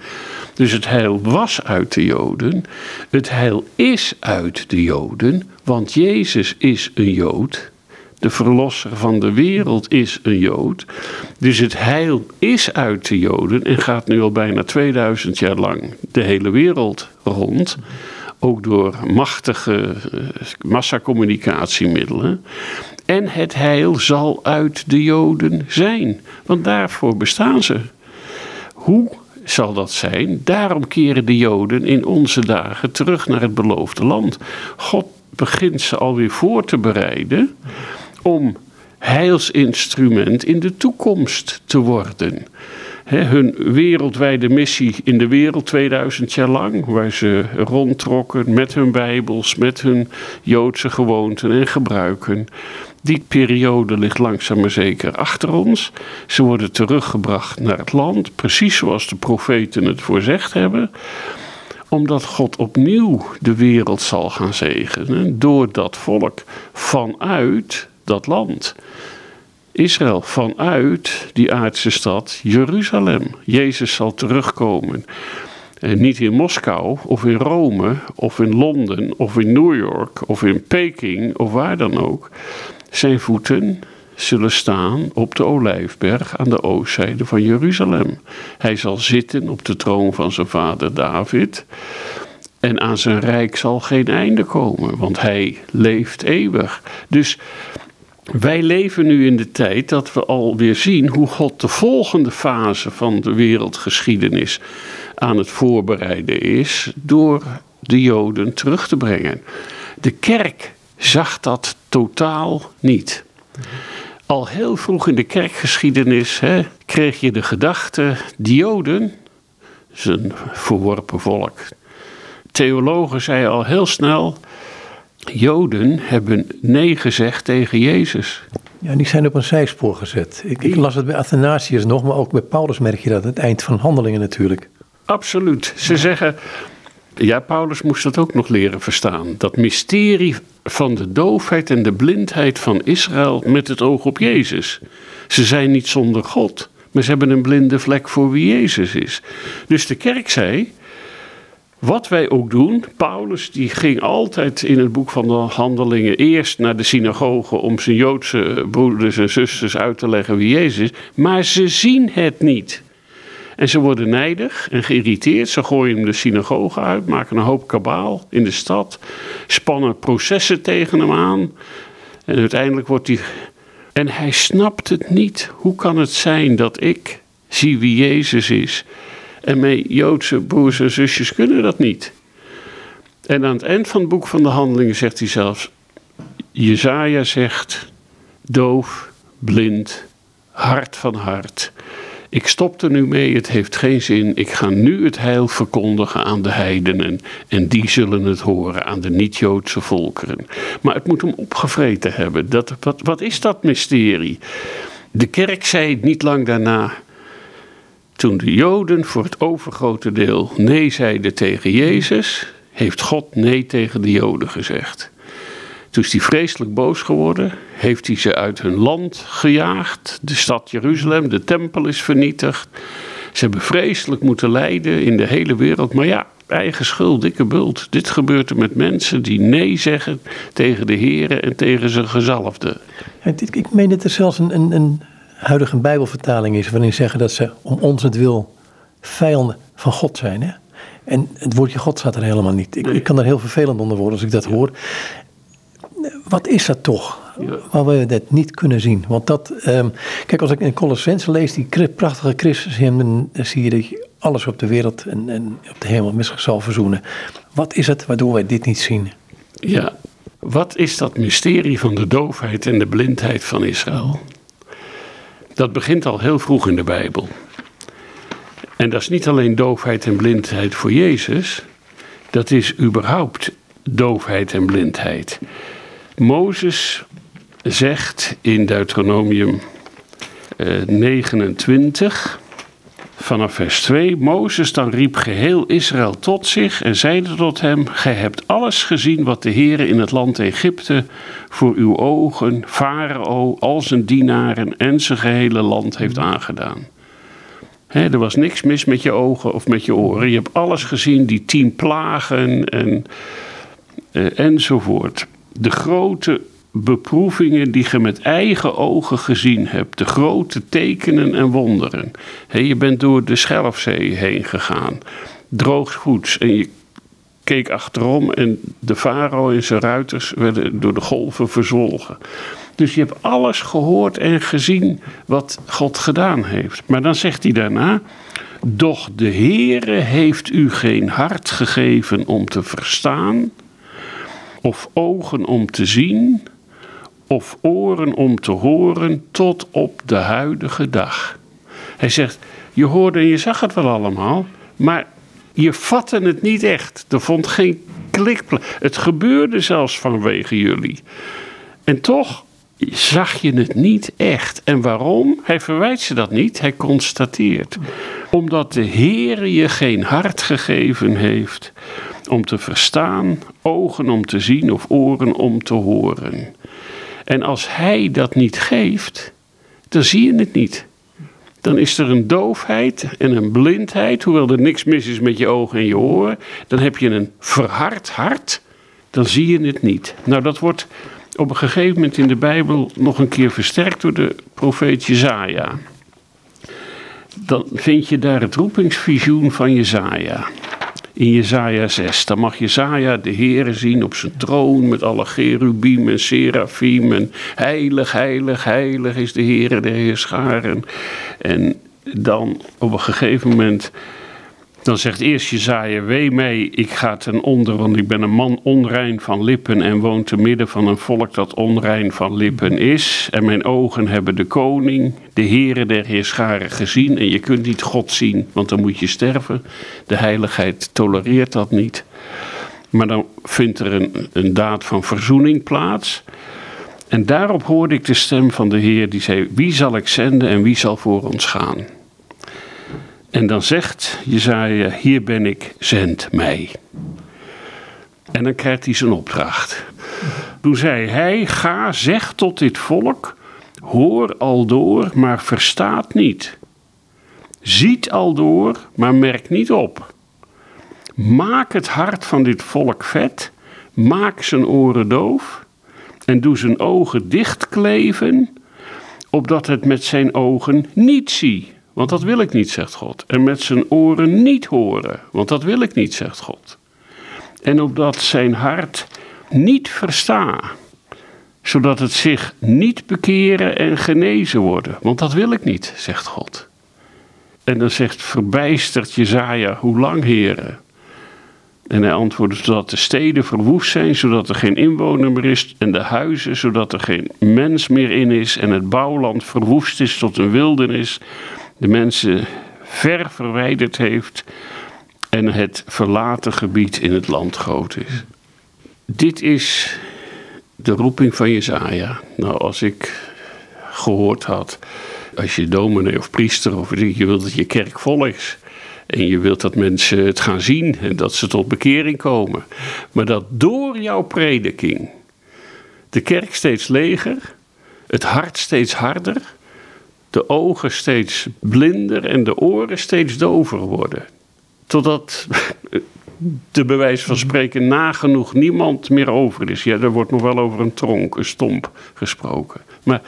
dus het heil was uit de Joden, het heil is uit de Joden, want Jezus is een Jood de verlosser van de wereld is een Jood. Dus het heil is uit de Joden en gaat nu al bijna 2000 jaar lang de hele wereld rond. Ook door machtige eh, massacommunicatiemiddelen. En het heil zal uit de Joden zijn, want daarvoor bestaan ze. Hoe zal dat zijn? Daarom keren de Joden in onze dagen terug naar het beloofde land. God begint ze alweer voor te bereiden om heilsinstrument in de toekomst te worden. hun wereldwijde missie in de wereld 2000 jaar lang, waar ze rondtrokken met hun Bijbels, met hun Joodse gewoonten en gebruiken. Die periode ligt langzaam maar zeker achter ons. Ze worden teruggebracht naar het land, precies zoals de profeten het voorzegd hebben omdat God opnieuw de wereld zal gaan zegenen door dat volk vanuit dat land. Israël vanuit die aardse stad Jeruzalem. Jezus zal terugkomen. En niet in Moskou of in Rome of in Londen of in New York of in Peking of waar dan ook. Zijn voeten zullen staan op de olijfberg aan de oostzijde van Jeruzalem. Hij zal zitten op de troon van zijn vader David. En aan zijn rijk zal geen einde komen, want hij leeft eeuwig. Dus wij leven nu in de tijd dat we alweer zien hoe God de volgende fase van de wereldgeschiedenis aan het voorbereiden is door de Joden terug te brengen. De kerk zag dat totaal niet. Al heel vroeg in de kerkgeschiedenis hè, kreeg je de gedachte: die Joden, een verworpen volk. Theologen zeiden al heel snel: Joden hebben nee gezegd tegen Jezus. Ja, die zijn op een zijspoor gezet. Ik, ik las het bij Athanasius nog, maar ook bij Paulus merk je dat. Het eind van handelingen natuurlijk. Absoluut. Ze zeggen. Ja, Paulus moest dat ook nog leren verstaan. Dat mysterie van de doofheid en de blindheid van Israël met het oog op Jezus. Ze zijn niet zonder God, maar ze hebben een blinde vlek voor wie Jezus is. Dus de kerk zei: wat wij ook doen, Paulus die ging altijd in het boek van de handelingen eerst naar de synagoge om zijn Joodse broeders en zusters uit te leggen wie Jezus is, maar ze zien het niet. En ze worden nijdig en geïrriteerd. Ze gooien hem de synagoge uit, maken een hoop kabaal in de stad, spannen processen tegen hem aan. En uiteindelijk wordt hij. En hij snapt het niet. Hoe kan het zijn dat ik zie wie Jezus is? En mijn Joodse broers en zusjes kunnen dat niet. En aan het eind van het boek van de handelingen zegt hij zelfs: Jezaja zegt, doof, blind, hart van hart. Ik stop er nu mee, het heeft geen zin. Ik ga nu het heil verkondigen aan de heidenen. En die zullen het horen aan de niet-Joodse volkeren. Maar het moet hem opgevreten hebben. Dat, wat, wat is dat mysterie? De kerk zei niet lang daarna. Toen de Joden voor het overgrote deel nee zeiden tegen Jezus, heeft God nee tegen de Joden gezegd. Toen is hij vreselijk boos geworden, heeft hij ze uit hun land gejaagd. De stad Jeruzalem, de tempel is vernietigd. Ze hebben vreselijk moeten lijden in de hele wereld. Maar ja, eigen schuld, dikke bult. Dit gebeurt er met mensen die nee zeggen tegen de heren en tegen zijn gezalfde. ik meen dat er zelfs een, een, een huidige bijbelvertaling is... waarin zeggen dat ze om ons het wil vijanden van God zijn. Hè? En het woordje God staat er helemaal niet. Ik, ik kan er heel vervelend onder worden als ik dat hoor wat is dat toch? Waar we dat niet kunnen zien. Want dat, um, kijk, als ik in Colossense lees, die prachtige Christushymn, dan zie je dat je alles op de wereld en, en op de hemel mis zal verzoenen. Wat is het waardoor wij dit niet zien? Ja, wat is dat mysterie van de doofheid en de blindheid van Israël? Dat begint al heel vroeg in de Bijbel. En dat is niet alleen doofheid en blindheid voor Jezus, dat is überhaupt doofheid en blindheid. Mozes zegt in Deuteronomium 29, eh, vanaf vers 2: Mozes dan riep geheel Israël tot zich en zeide tot hem: Gij hebt alles gezien wat de Heere in het land Egypte voor uw ogen, Farao, al zijn dienaren en zijn gehele land heeft aangedaan. er was niks mis met je ogen of met je oren. Je hebt alles gezien, die tien plagen en, uh, enzovoort de grote beproevingen die je met eigen ogen gezien hebt, de grote tekenen en wonderen. je bent door de Schelfzee heen gegaan, droogvoets en je keek achterom en de farao en zijn ruiters werden door de golven verzwolgen. Dus je hebt alles gehoord en gezien wat God gedaan heeft. Maar dan zegt hij daarna: Doch de Heere heeft u geen hart gegeven om te verstaan of ogen om te zien, of oren om te horen, tot op de huidige dag. Hij zegt, je hoorde en je zag het wel allemaal, maar je vatte het niet echt. Er vond geen klik. Het gebeurde zelfs vanwege jullie. En toch zag je het niet echt. En waarom? Hij verwijt ze dat niet, hij constateert. Omdat de Heer je geen hart gegeven heeft om te verstaan, ogen om te zien of oren om te horen. En als hij dat niet geeft, dan zie je het niet. Dan is er een doofheid en een blindheid, hoewel er niks mis is met je ogen en je oren. Dan heb je een verhard hart, dan zie je het niet. Nou, dat wordt op een gegeven moment in de Bijbel nog een keer versterkt door de profeet Jezaja. Dan vind je daar het roepingsvisioen van Jezaja. In Jezaja 6, dan mag Jezaja de Heere zien op zijn troon met alle gerubim en serafim en heilig, heilig, heilig is de Heere de Heerscharen. En dan op een gegeven moment dan zegt eerst Jezaja, wee mij, ik ga ten onder, want ik ben een man onrein van lippen en woon te midden van een volk dat onrein van lippen is. En mijn ogen hebben de koning, de Heere der Heerscharen gezien. En je kunt niet God zien, want dan moet je sterven. De heiligheid tolereert dat niet. Maar dan vindt er een, een daad van verzoening plaats. En daarop hoorde ik de stem van de Heer die zei, wie zal ik zenden en wie zal voor ons gaan? En dan zegt Jezaja, hier ben ik, zend mij. En dan krijgt hij zijn opdracht. Toen zei hij, ga, zeg tot dit volk, hoor al door, maar verstaat niet. Ziet al door, maar merk niet op. Maak het hart van dit volk vet, maak zijn oren doof en doe zijn ogen dichtkleven, opdat het met zijn ogen niet zie want dat wil ik niet, zegt God. En met zijn oren niet horen, want dat wil ik niet, zegt God. En opdat zijn hart niet versta, zodat het zich niet bekeren en genezen worden, want dat wil ik niet, zegt God. En dan zegt verbijsterd Jezaja, hoe lang, heren? En hij antwoordde, zodat de steden verwoest zijn, zodat er geen inwoner meer is, en de huizen, zodat er geen mens meer in is, en het bouwland verwoest is tot een wildernis, de mensen ver verwijderd heeft en het verlaten gebied in het land groot is. Dit is de roeping van Jezaja. Nou, als ik gehoord had, als je dominee of priester of je wilt dat je kerk vol is. En je wilt dat mensen het gaan zien en dat ze tot bekering komen. Maar dat door jouw prediking de kerk steeds leger, het hart steeds harder, de ogen steeds blinder en de oren steeds dover worden. Totdat de bewijs van spreken nagenoeg niemand meer over is. Ja, er wordt nog wel over een tronk, een stomp gesproken. Maar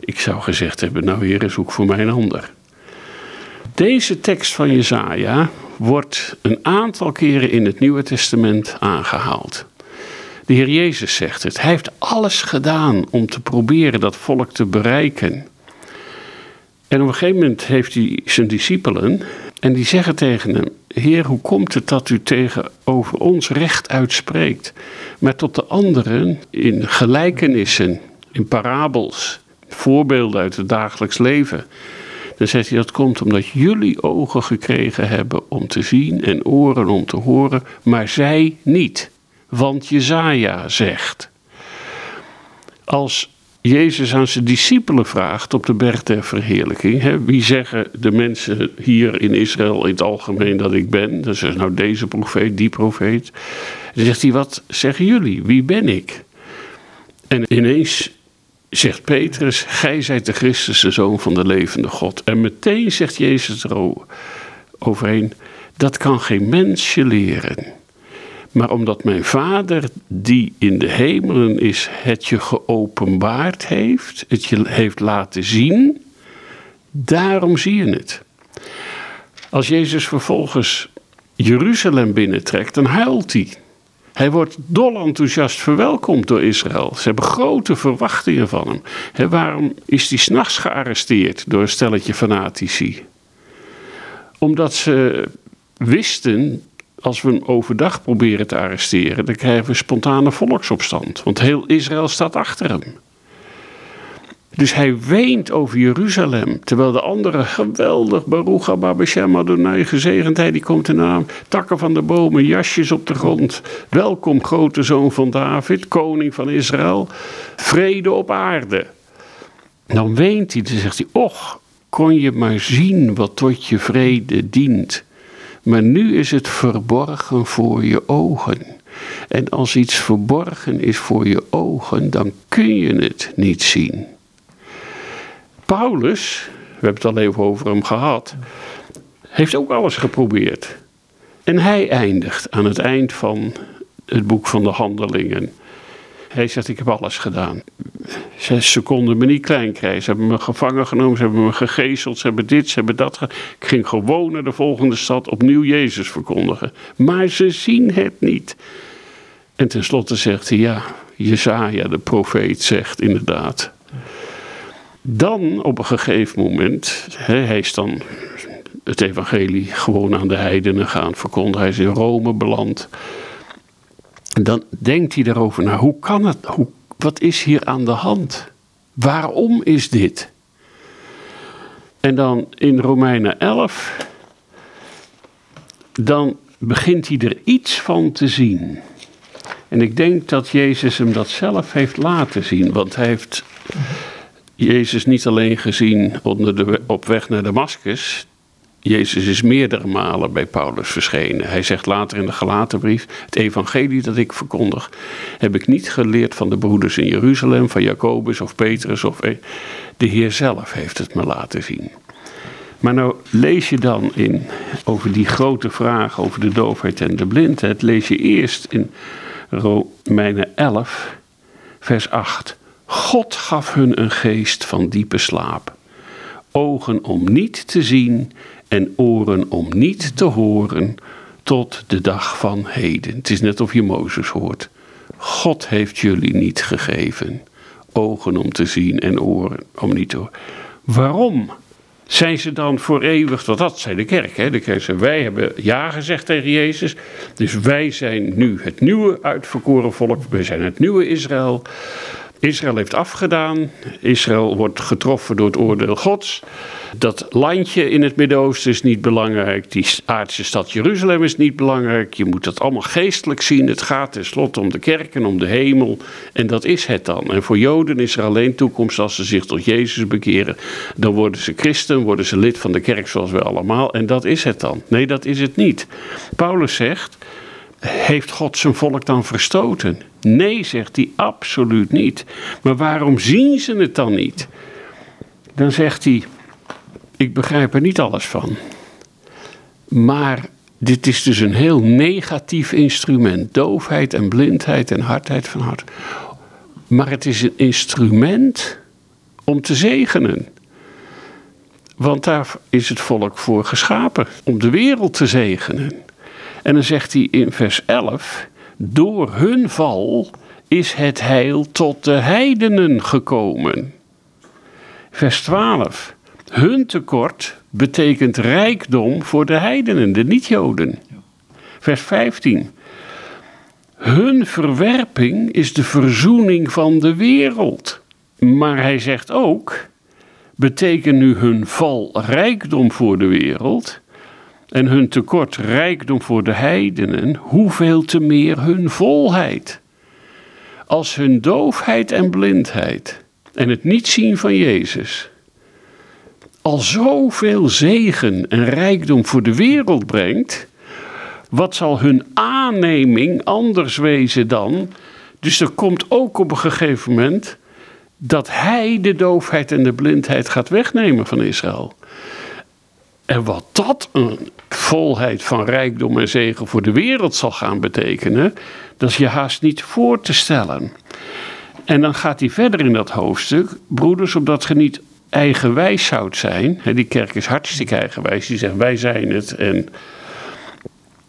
ik zou gezegd hebben, nou heer, zoek voor mij een ander. Deze tekst van Jezaja wordt een aantal keren in het Nieuwe Testament aangehaald. De Heer Jezus zegt het. Hij heeft alles gedaan om te proberen dat volk te bereiken. En op een gegeven moment heeft hij zijn discipelen en die zeggen tegen hem: Heer, hoe komt het dat u tegenover ons recht uitspreekt, maar tot de anderen in gelijkenissen, in parabels, voorbeelden uit het dagelijks leven? Dan zegt hij dat komt omdat jullie ogen gekregen hebben om te zien en oren om te horen, maar zij niet. Want Jezaja zegt. Als Jezus aan zijn discipelen vraagt op de berg der verheerlijking. Hè, wie zeggen de mensen hier in Israël in het algemeen dat ik ben? Dan zegt nou deze profeet, die profeet. Dan zegt hij, wat zeggen jullie? Wie ben ik? En ineens zegt Petrus, gij zijt de Christus, de Zoon van de levende God. En meteen zegt Jezus eroverheen, dat kan geen mensje leren. Maar omdat mijn vader, die in de hemelen is, het je geopenbaard heeft, het je heeft laten zien, daarom zie je het. Als Jezus vervolgens Jeruzalem binnentrekt, dan huilt hij. Hij wordt dol enthousiast verwelkomd door Israël. Ze hebben grote verwachtingen van hem. waarom is hij s'nachts gearresteerd door een stelletje fanatici? Omdat ze wisten als we hem overdag proberen te arresteren, dan krijgen we spontane volksopstand. Want heel Israël staat achter hem. Dus hij weent over Jeruzalem. Terwijl de anderen geweldig, Baruch Abba Beshem Adonai, gezegend die komt in naam. Takken van de bomen, jasjes op de grond. Welkom, grote zoon van David, koning van Israël. Vrede op aarde. Dan weent hij, dan zegt hij, och, kon je maar zien wat tot je vrede dient. Maar nu is het verborgen voor je ogen. En als iets verborgen is voor je ogen, dan kun je het niet zien. Paulus, we hebben het al even over hem gehad, heeft ook alles geprobeerd. En hij eindigt aan het eind van het boek van de handelingen. Hij zegt, ik heb alles gedaan. Zes seconden me niet klein krijgen. Ze hebben me gevangen genomen, ze hebben me gegezeld, ze hebben dit, ze hebben dat. Ik ging gewoon naar de volgende stad opnieuw Jezus verkondigen. Maar ze zien het niet. En tenslotte zegt hij, ja, Jezaja, de profeet, zegt inderdaad. Dan op een gegeven moment, hij is dan het evangelie gewoon aan de heidenen gaan verkondigen. Hij is in Rome beland. Dan denkt hij erover na, hoe kan het, hoe, wat is hier aan de hand? Waarom is dit? En dan in Romeinen 11, dan begint hij er iets van te zien. En ik denk dat Jezus hem dat zelf heeft laten zien, want hij heeft Jezus niet alleen gezien onder de, op weg naar Damascus. Jezus is meerdere malen bij Paulus verschenen. Hij zegt later in de Galatenbrief: Het evangelie dat ik verkondig, heb ik niet geleerd van de broeders in Jeruzalem, van Jacobus of Petrus of e- de Heer zelf heeft het me laten zien. Maar nou lees je dan in, over die grote vraag over de doofheid en de blindheid, lees je eerst in Romeinen 11, vers 8. God gaf hun een geest van diepe slaap, ogen om niet te zien en oren om niet te horen tot de dag van heden. Het is net of je Mozes hoort. God heeft jullie niet gegeven ogen om te zien en oren om niet te horen. Waarom? Zijn ze dan voor eeuwig, want dat zei de kerk. Hè? De kerk zei, wij hebben ja gezegd tegen Jezus. Dus wij zijn nu het nieuwe uitverkoren volk. Wij zijn het nieuwe Israël. Israël heeft afgedaan. Israël wordt getroffen door het oordeel Gods. Dat landje in het Midden-Oosten is niet belangrijk. Die aardse stad Jeruzalem is niet belangrijk. Je moet dat allemaal geestelijk zien. Het gaat tenslotte om de kerk en om de hemel. En dat is het dan. En voor Joden is er alleen toekomst als ze zich tot Jezus bekeren. Dan worden ze christen, worden ze lid van de kerk zoals we allemaal. En dat is het dan. Nee, dat is het niet. Paulus zegt. Heeft God zijn volk dan verstoten? Nee, zegt hij, absoluut niet. Maar waarom zien ze het dan niet? Dan zegt hij, ik begrijp er niet alles van. Maar dit is dus een heel negatief instrument. Doofheid en blindheid en hardheid van hart. Maar het is een instrument om te zegenen. Want daar is het volk voor geschapen, om de wereld te zegenen. En dan zegt hij in vers 11: Door hun val is het heil tot de heidenen gekomen. Vers 12. Hun tekort betekent rijkdom voor de heidenen, de niet-Joden. Vers 15. Hun verwerping is de verzoening van de wereld. Maar hij zegt ook: betekent nu hun val rijkdom voor de wereld en hun tekort rijkdom voor de heidenen, hoeveel te meer hun volheid. Als hun doofheid en blindheid en het niet zien van Jezus al zoveel zegen en rijkdom voor de wereld brengt, wat zal hun aanneming anders wezen dan? Dus er komt ook op een gegeven moment dat hij de doofheid en de blindheid gaat wegnemen van Israël. En wat dat een volheid van rijkdom en zegen voor de wereld zal gaan betekenen, dat is je haast niet voor te stellen. En dan gaat hij verder in dat hoofdstuk, broeders, opdat je niet eigenwijs zou zijn. Die kerk is hartstikke eigenwijs, die zegt wij zijn het en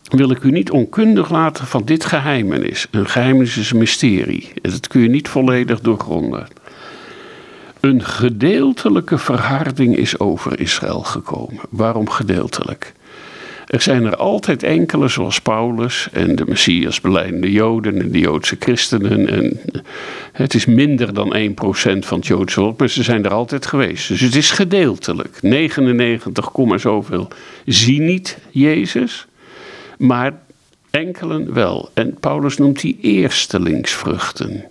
wil ik u niet onkundig laten van dit geheimenis. Een geheimenis is een mysterie. Dat kun je niet volledig doorgronden. Een gedeeltelijke verharding is over Israël gekomen. Waarom gedeeltelijk? Er zijn er altijd enkele, zoals Paulus en de Messias beleidende Joden en de Joodse christenen. En het is minder dan 1% van het Joodse volk, maar ze zijn er altijd geweest. Dus het is gedeeltelijk. 99, zoveel zien niet Jezus, maar enkelen wel. En Paulus noemt die eerstelingsvruchten.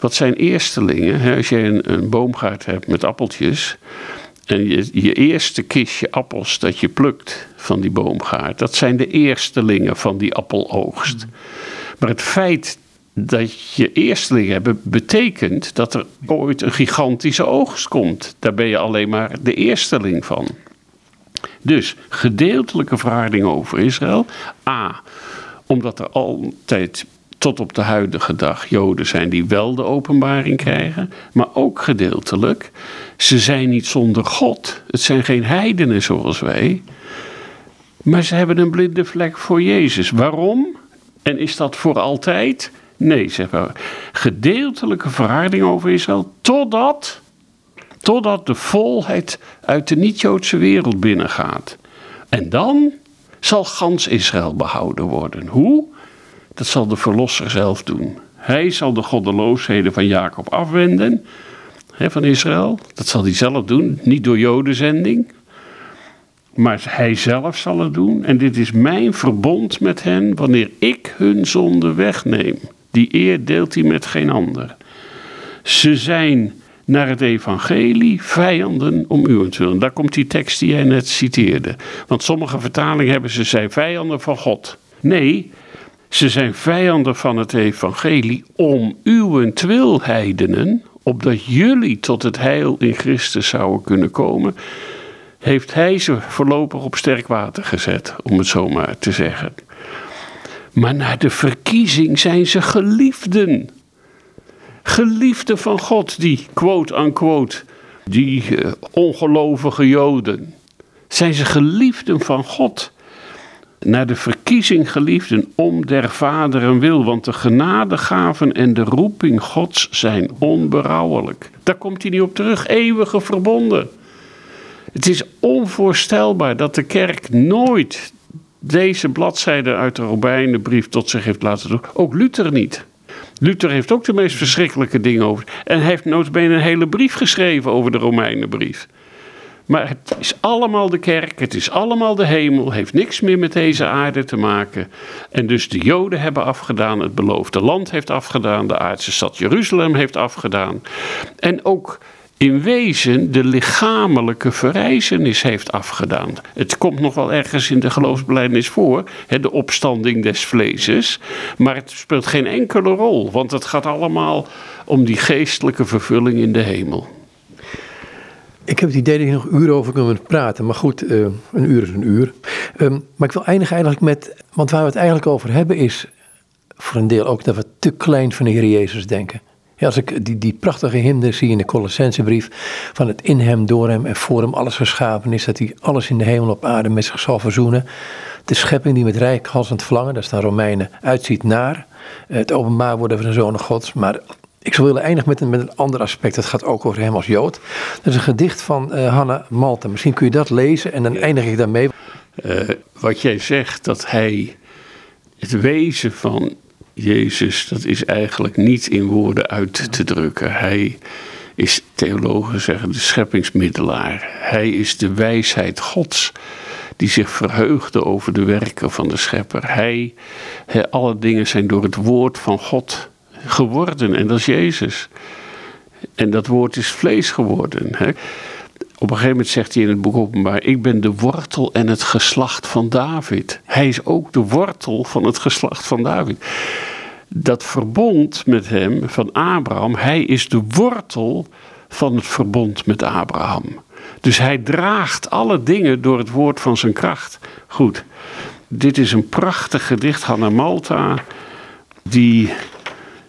Wat zijn eerstelingen? Als je een boomgaard hebt met appeltjes, en je, eerste kistje appels dat je plukt van die boomgaard, dat zijn de eerstelingen van die appeloogst. Maar het feit dat je eerstelingen hebt, betekent dat er ooit een gigantische oogst komt. Daar ben je alleen maar de eersteling van. Dus gedeeltelijke verharding over Israël. A, omdat er altijd tot op de huidige dag Joden zijn die wel de openbaring krijgen, maar ook gedeeltelijk. Ze zijn niet zonder God. Het zijn geen heidenen zoals wij. Maar ze hebben een blinde vlek voor Jezus. Waarom? En is dat voor altijd? Nee, zeg maar. Gedeeltelijke verharding over Israël, totdat, totdat de volheid uit de niet-Joodse wereld binnengaat. En dan zal gans Israël behouden worden. Hoe? Dat zal de Verlosser zelf doen. Hij zal de goddeloosheden van Jacob afwenden, hè, van Israël. Dat zal hij zelf doen, niet door Jodenzending. Maar hij zelf zal het doen. En dit is mijn verbond met hen wanneer ik hun zonde wegneem. Die eer deelt hij met geen ander. Ze zijn naar het evangelie vijanden om uwentwil. Daar komt die tekst die jij net citeerde. Want sommige vertalingen hebben ze zijn vijanden van God. Nee, ze zijn vijanden van het evangelie om uwentwil, heidenen, opdat jullie tot het heil in Christus zouden kunnen komen, heeft hij ze voorlopig op sterk water gezet, om het zo maar te zeggen. Maar na de verkiezing zijn ze geliefden. Geliefden van God, die quote-unquote, die uh, ongelovige Joden. Zijn ze geliefden van God naar de verkiezing geliefden om der vaderen wil, want de genadegaven en de roeping Gods zijn onberouwelijk. Daar komt hij niet op terug, eeuwige verbonden. Het is onvoorstelbaar dat de kerk nooit deze bladzijde uit de Romeinenbrief tot zich heeft laten doen. Ook Luther niet. Luther heeft ook de meest verschrikkelijke dingen over. En heeft notabene een hele brief geschreven over de Romeinenbrief. Maar het is allemaal de kerk, het is allemaal de hemel, heeft niks meer met deze aarde te maken. En dus de Joden hebben afgedaan, het beloofde land heeft afgedaan, de aardse stad Jeruzalem heeft afgedaan. En ook in wezen de lichamelijke verrijzenis heeft afgedaan. Het komt nog wel ergens in de geloofsbelijdenis voor, de opstanding des vleeses, maar het speelt geen enkele rol, want het gaat allemaal om die geestelijke vervulling in de hemel. Ik heb het idee dat je nog uren over kunnen praten. Maar goed, uh, een uur is een uur. Um, maar ik wil eindigen eigenlijk met. Want waar we het eigenlijk over hebben is. voor een deel ook dat we te klein van de Heer Jezus denken. Ja, als ik die, die prachtige hymne zie in de Colossensebrief. van het in hem, door hem en voor hem alles geschapen is. dat hij alles in de hemel op aarde met zich zal verzoenen. De schepping die met rijkhalsend verlangen, dat staan Romeinen, uitziet naar. Het openbaar worden van de zonen Gods. Maar ik zou willen eindigen met een, met een ander aspect. Dat gaat ook over hem als Jood. Dat is een gedicht van uh, Hanna Malta. Misschien kun je dat lezen en dan eindig ik daarmee. Uh, wat jij zegt, dat hij het wezen van Jezus, dat is eigenlijk niet in woorden uit te drukken. Hij is, theologen zeggen, de scheppingsmiddelaar. Hij is de wijsheid Gods die zich verheugde over de werken van de schepper. Hij, hij alle dingen zijn door het woord van God geworden en dat is Jezus. En dat woord is vlees geworden. Hè? Op een gegeven moment zegt hij in het boek openbaar: Ik ben de wortel en het geslacht van David. Hij is ook de wortel van het geslacht van David. Dat verbond met hem van Abraham, hij is de wortel van het verbond met Abraham. Dus hij draagt alle dingen door het woord van zijn kracht. Goed, dit is een prachtig gedicht, Hanna Malta, die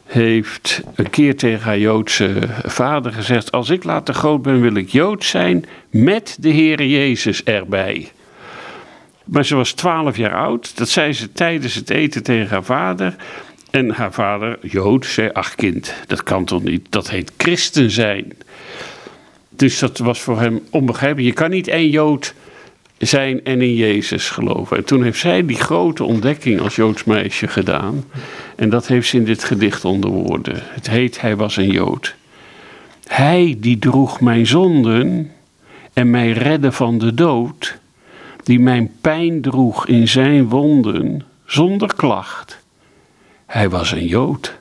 heeft een keer tegen haar Joodse vader gezegd: Als ik later groot ben, wil ik Jood zijn met de Heere Jezus erbij. Maar ze was twaalf jaar oud. Dat zei ze tijdens het eten tegen haar vader. En haar vader, Jood, zei: Ach, kind, dat kan toch niet? Dat heet christen zijn. Dus dat was voor hem onbegrijpelijk. Je kan niet één Jood zijn en in Jezus geloven. En toen heeft zij die grote ontdekking als Joods meisje gedaan. En dat heeft ze in dit gedicht onder woorden. Het heet Hij was een Jood. Hij die droeg mijn zonden en mij redde van de dood, die mijn pijn droeg in zijn wonden zonder klacht. Hij was een Jood.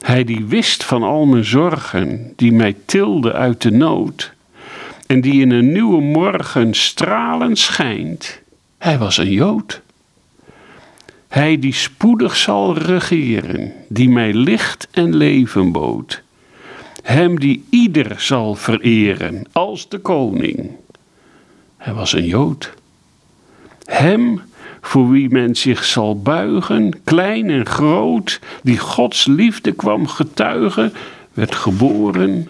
Hij die wist van al mijn zorgen, die mij tilde uit de nood en die in een nieuwe morgen stralend schijnt. Hij was een Jood. Hij die spoedig zal regeren, die mij licht en leven bood. Hem die ieder zal vereren als de koning. Hij was een Jood. Hem voor wie men zich zal buigen, klein en groot, die Gods liefde kwam getuigen, werd geboren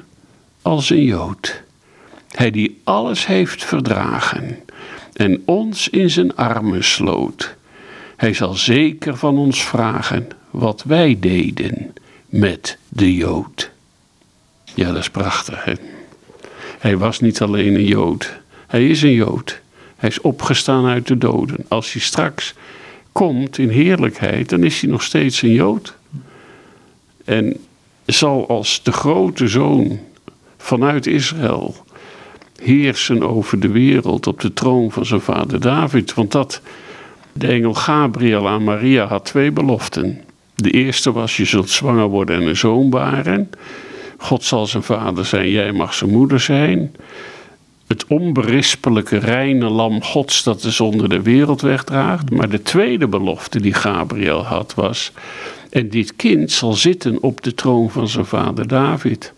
als een Jood. Hij die alles heeft verdragen en ons in zijn armen sloot. Hij zal zeker van ons vragen wat wij deden met de Jood. Ja, dat is prachtig. Hè? Hij was niet alleen een Jood, hij is een Jood. Hij is opgestaan uit de doden. Als hij straks komt in heerlijkheid, dan is hij nog steeds een Jood. En zal als de grote zoon vanuit Israël heersen over de wereld op de troon van zijn vader David. Want dat, de engel Gabriel aan Maria had twee beloften. De eerste was: je zult zwanger worden en een zoon baren. God zal zijn vader zijn, jij mag zijn moeder zijn het onberispelijke reine lam Gods dat de zonde de wereld wegdraagt. Maar de tweede belofte die Gabriel had was: En dit kind zal zitten op de troon van zijn vader David.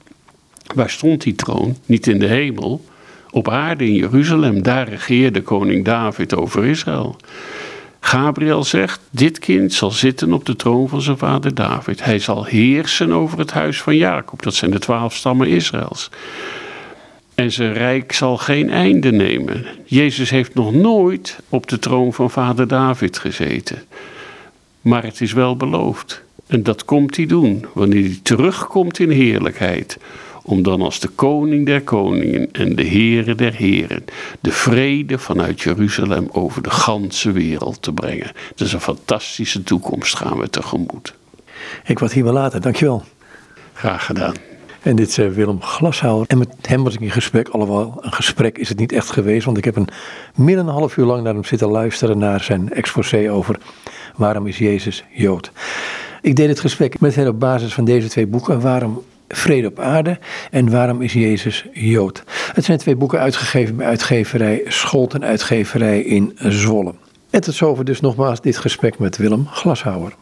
Waar stond die troon? Niet in de hemel, op aarde in Jeruzalem. Daar regeerde koning David over Israël. Gabriel zegt: Dit kind zal zitten op de troon van zijn vader David. Hij zal heersen over het huis van Jacob. Dat zijn de twaalf stammen Israëls en zijn rijk zal geen einde nemen. Jezus heeft nog nooit op de troon van vader David gezeten. Maar het is wel beloofd. En dat komt hij doen wanneer hij terugkomt in heerlijkheid. Om dan als de koning der koningen en de heren der heren de vrede vanuit Jeruzalem over de ganse wereld te brengen. Dat is een fantastische toekomst gaan we tegemoet. Ik wat hier wel later, dankjewel. Graag gedaan. En dit is eh, Willem Glashouwer. En met hem was ik in gesprek. Alhoewel, een gesprek is het niet echt geweest. Want ik heb een meer dan een half uur lang naar hem zitten luisteren. Naar zijn exposé over waarom is Jezus Jood. Ik deed het gesprek met hem op basis van deze twee boeken. Waarom Vrede op aarde en Waarom is Jezus Jood? Het zijn twee boeken uitgegeven bij uitgeverij Scholten Uitgeverij in Zwolle. En tot zover dus nogmaals dit gesprek met Willem Glashouwer.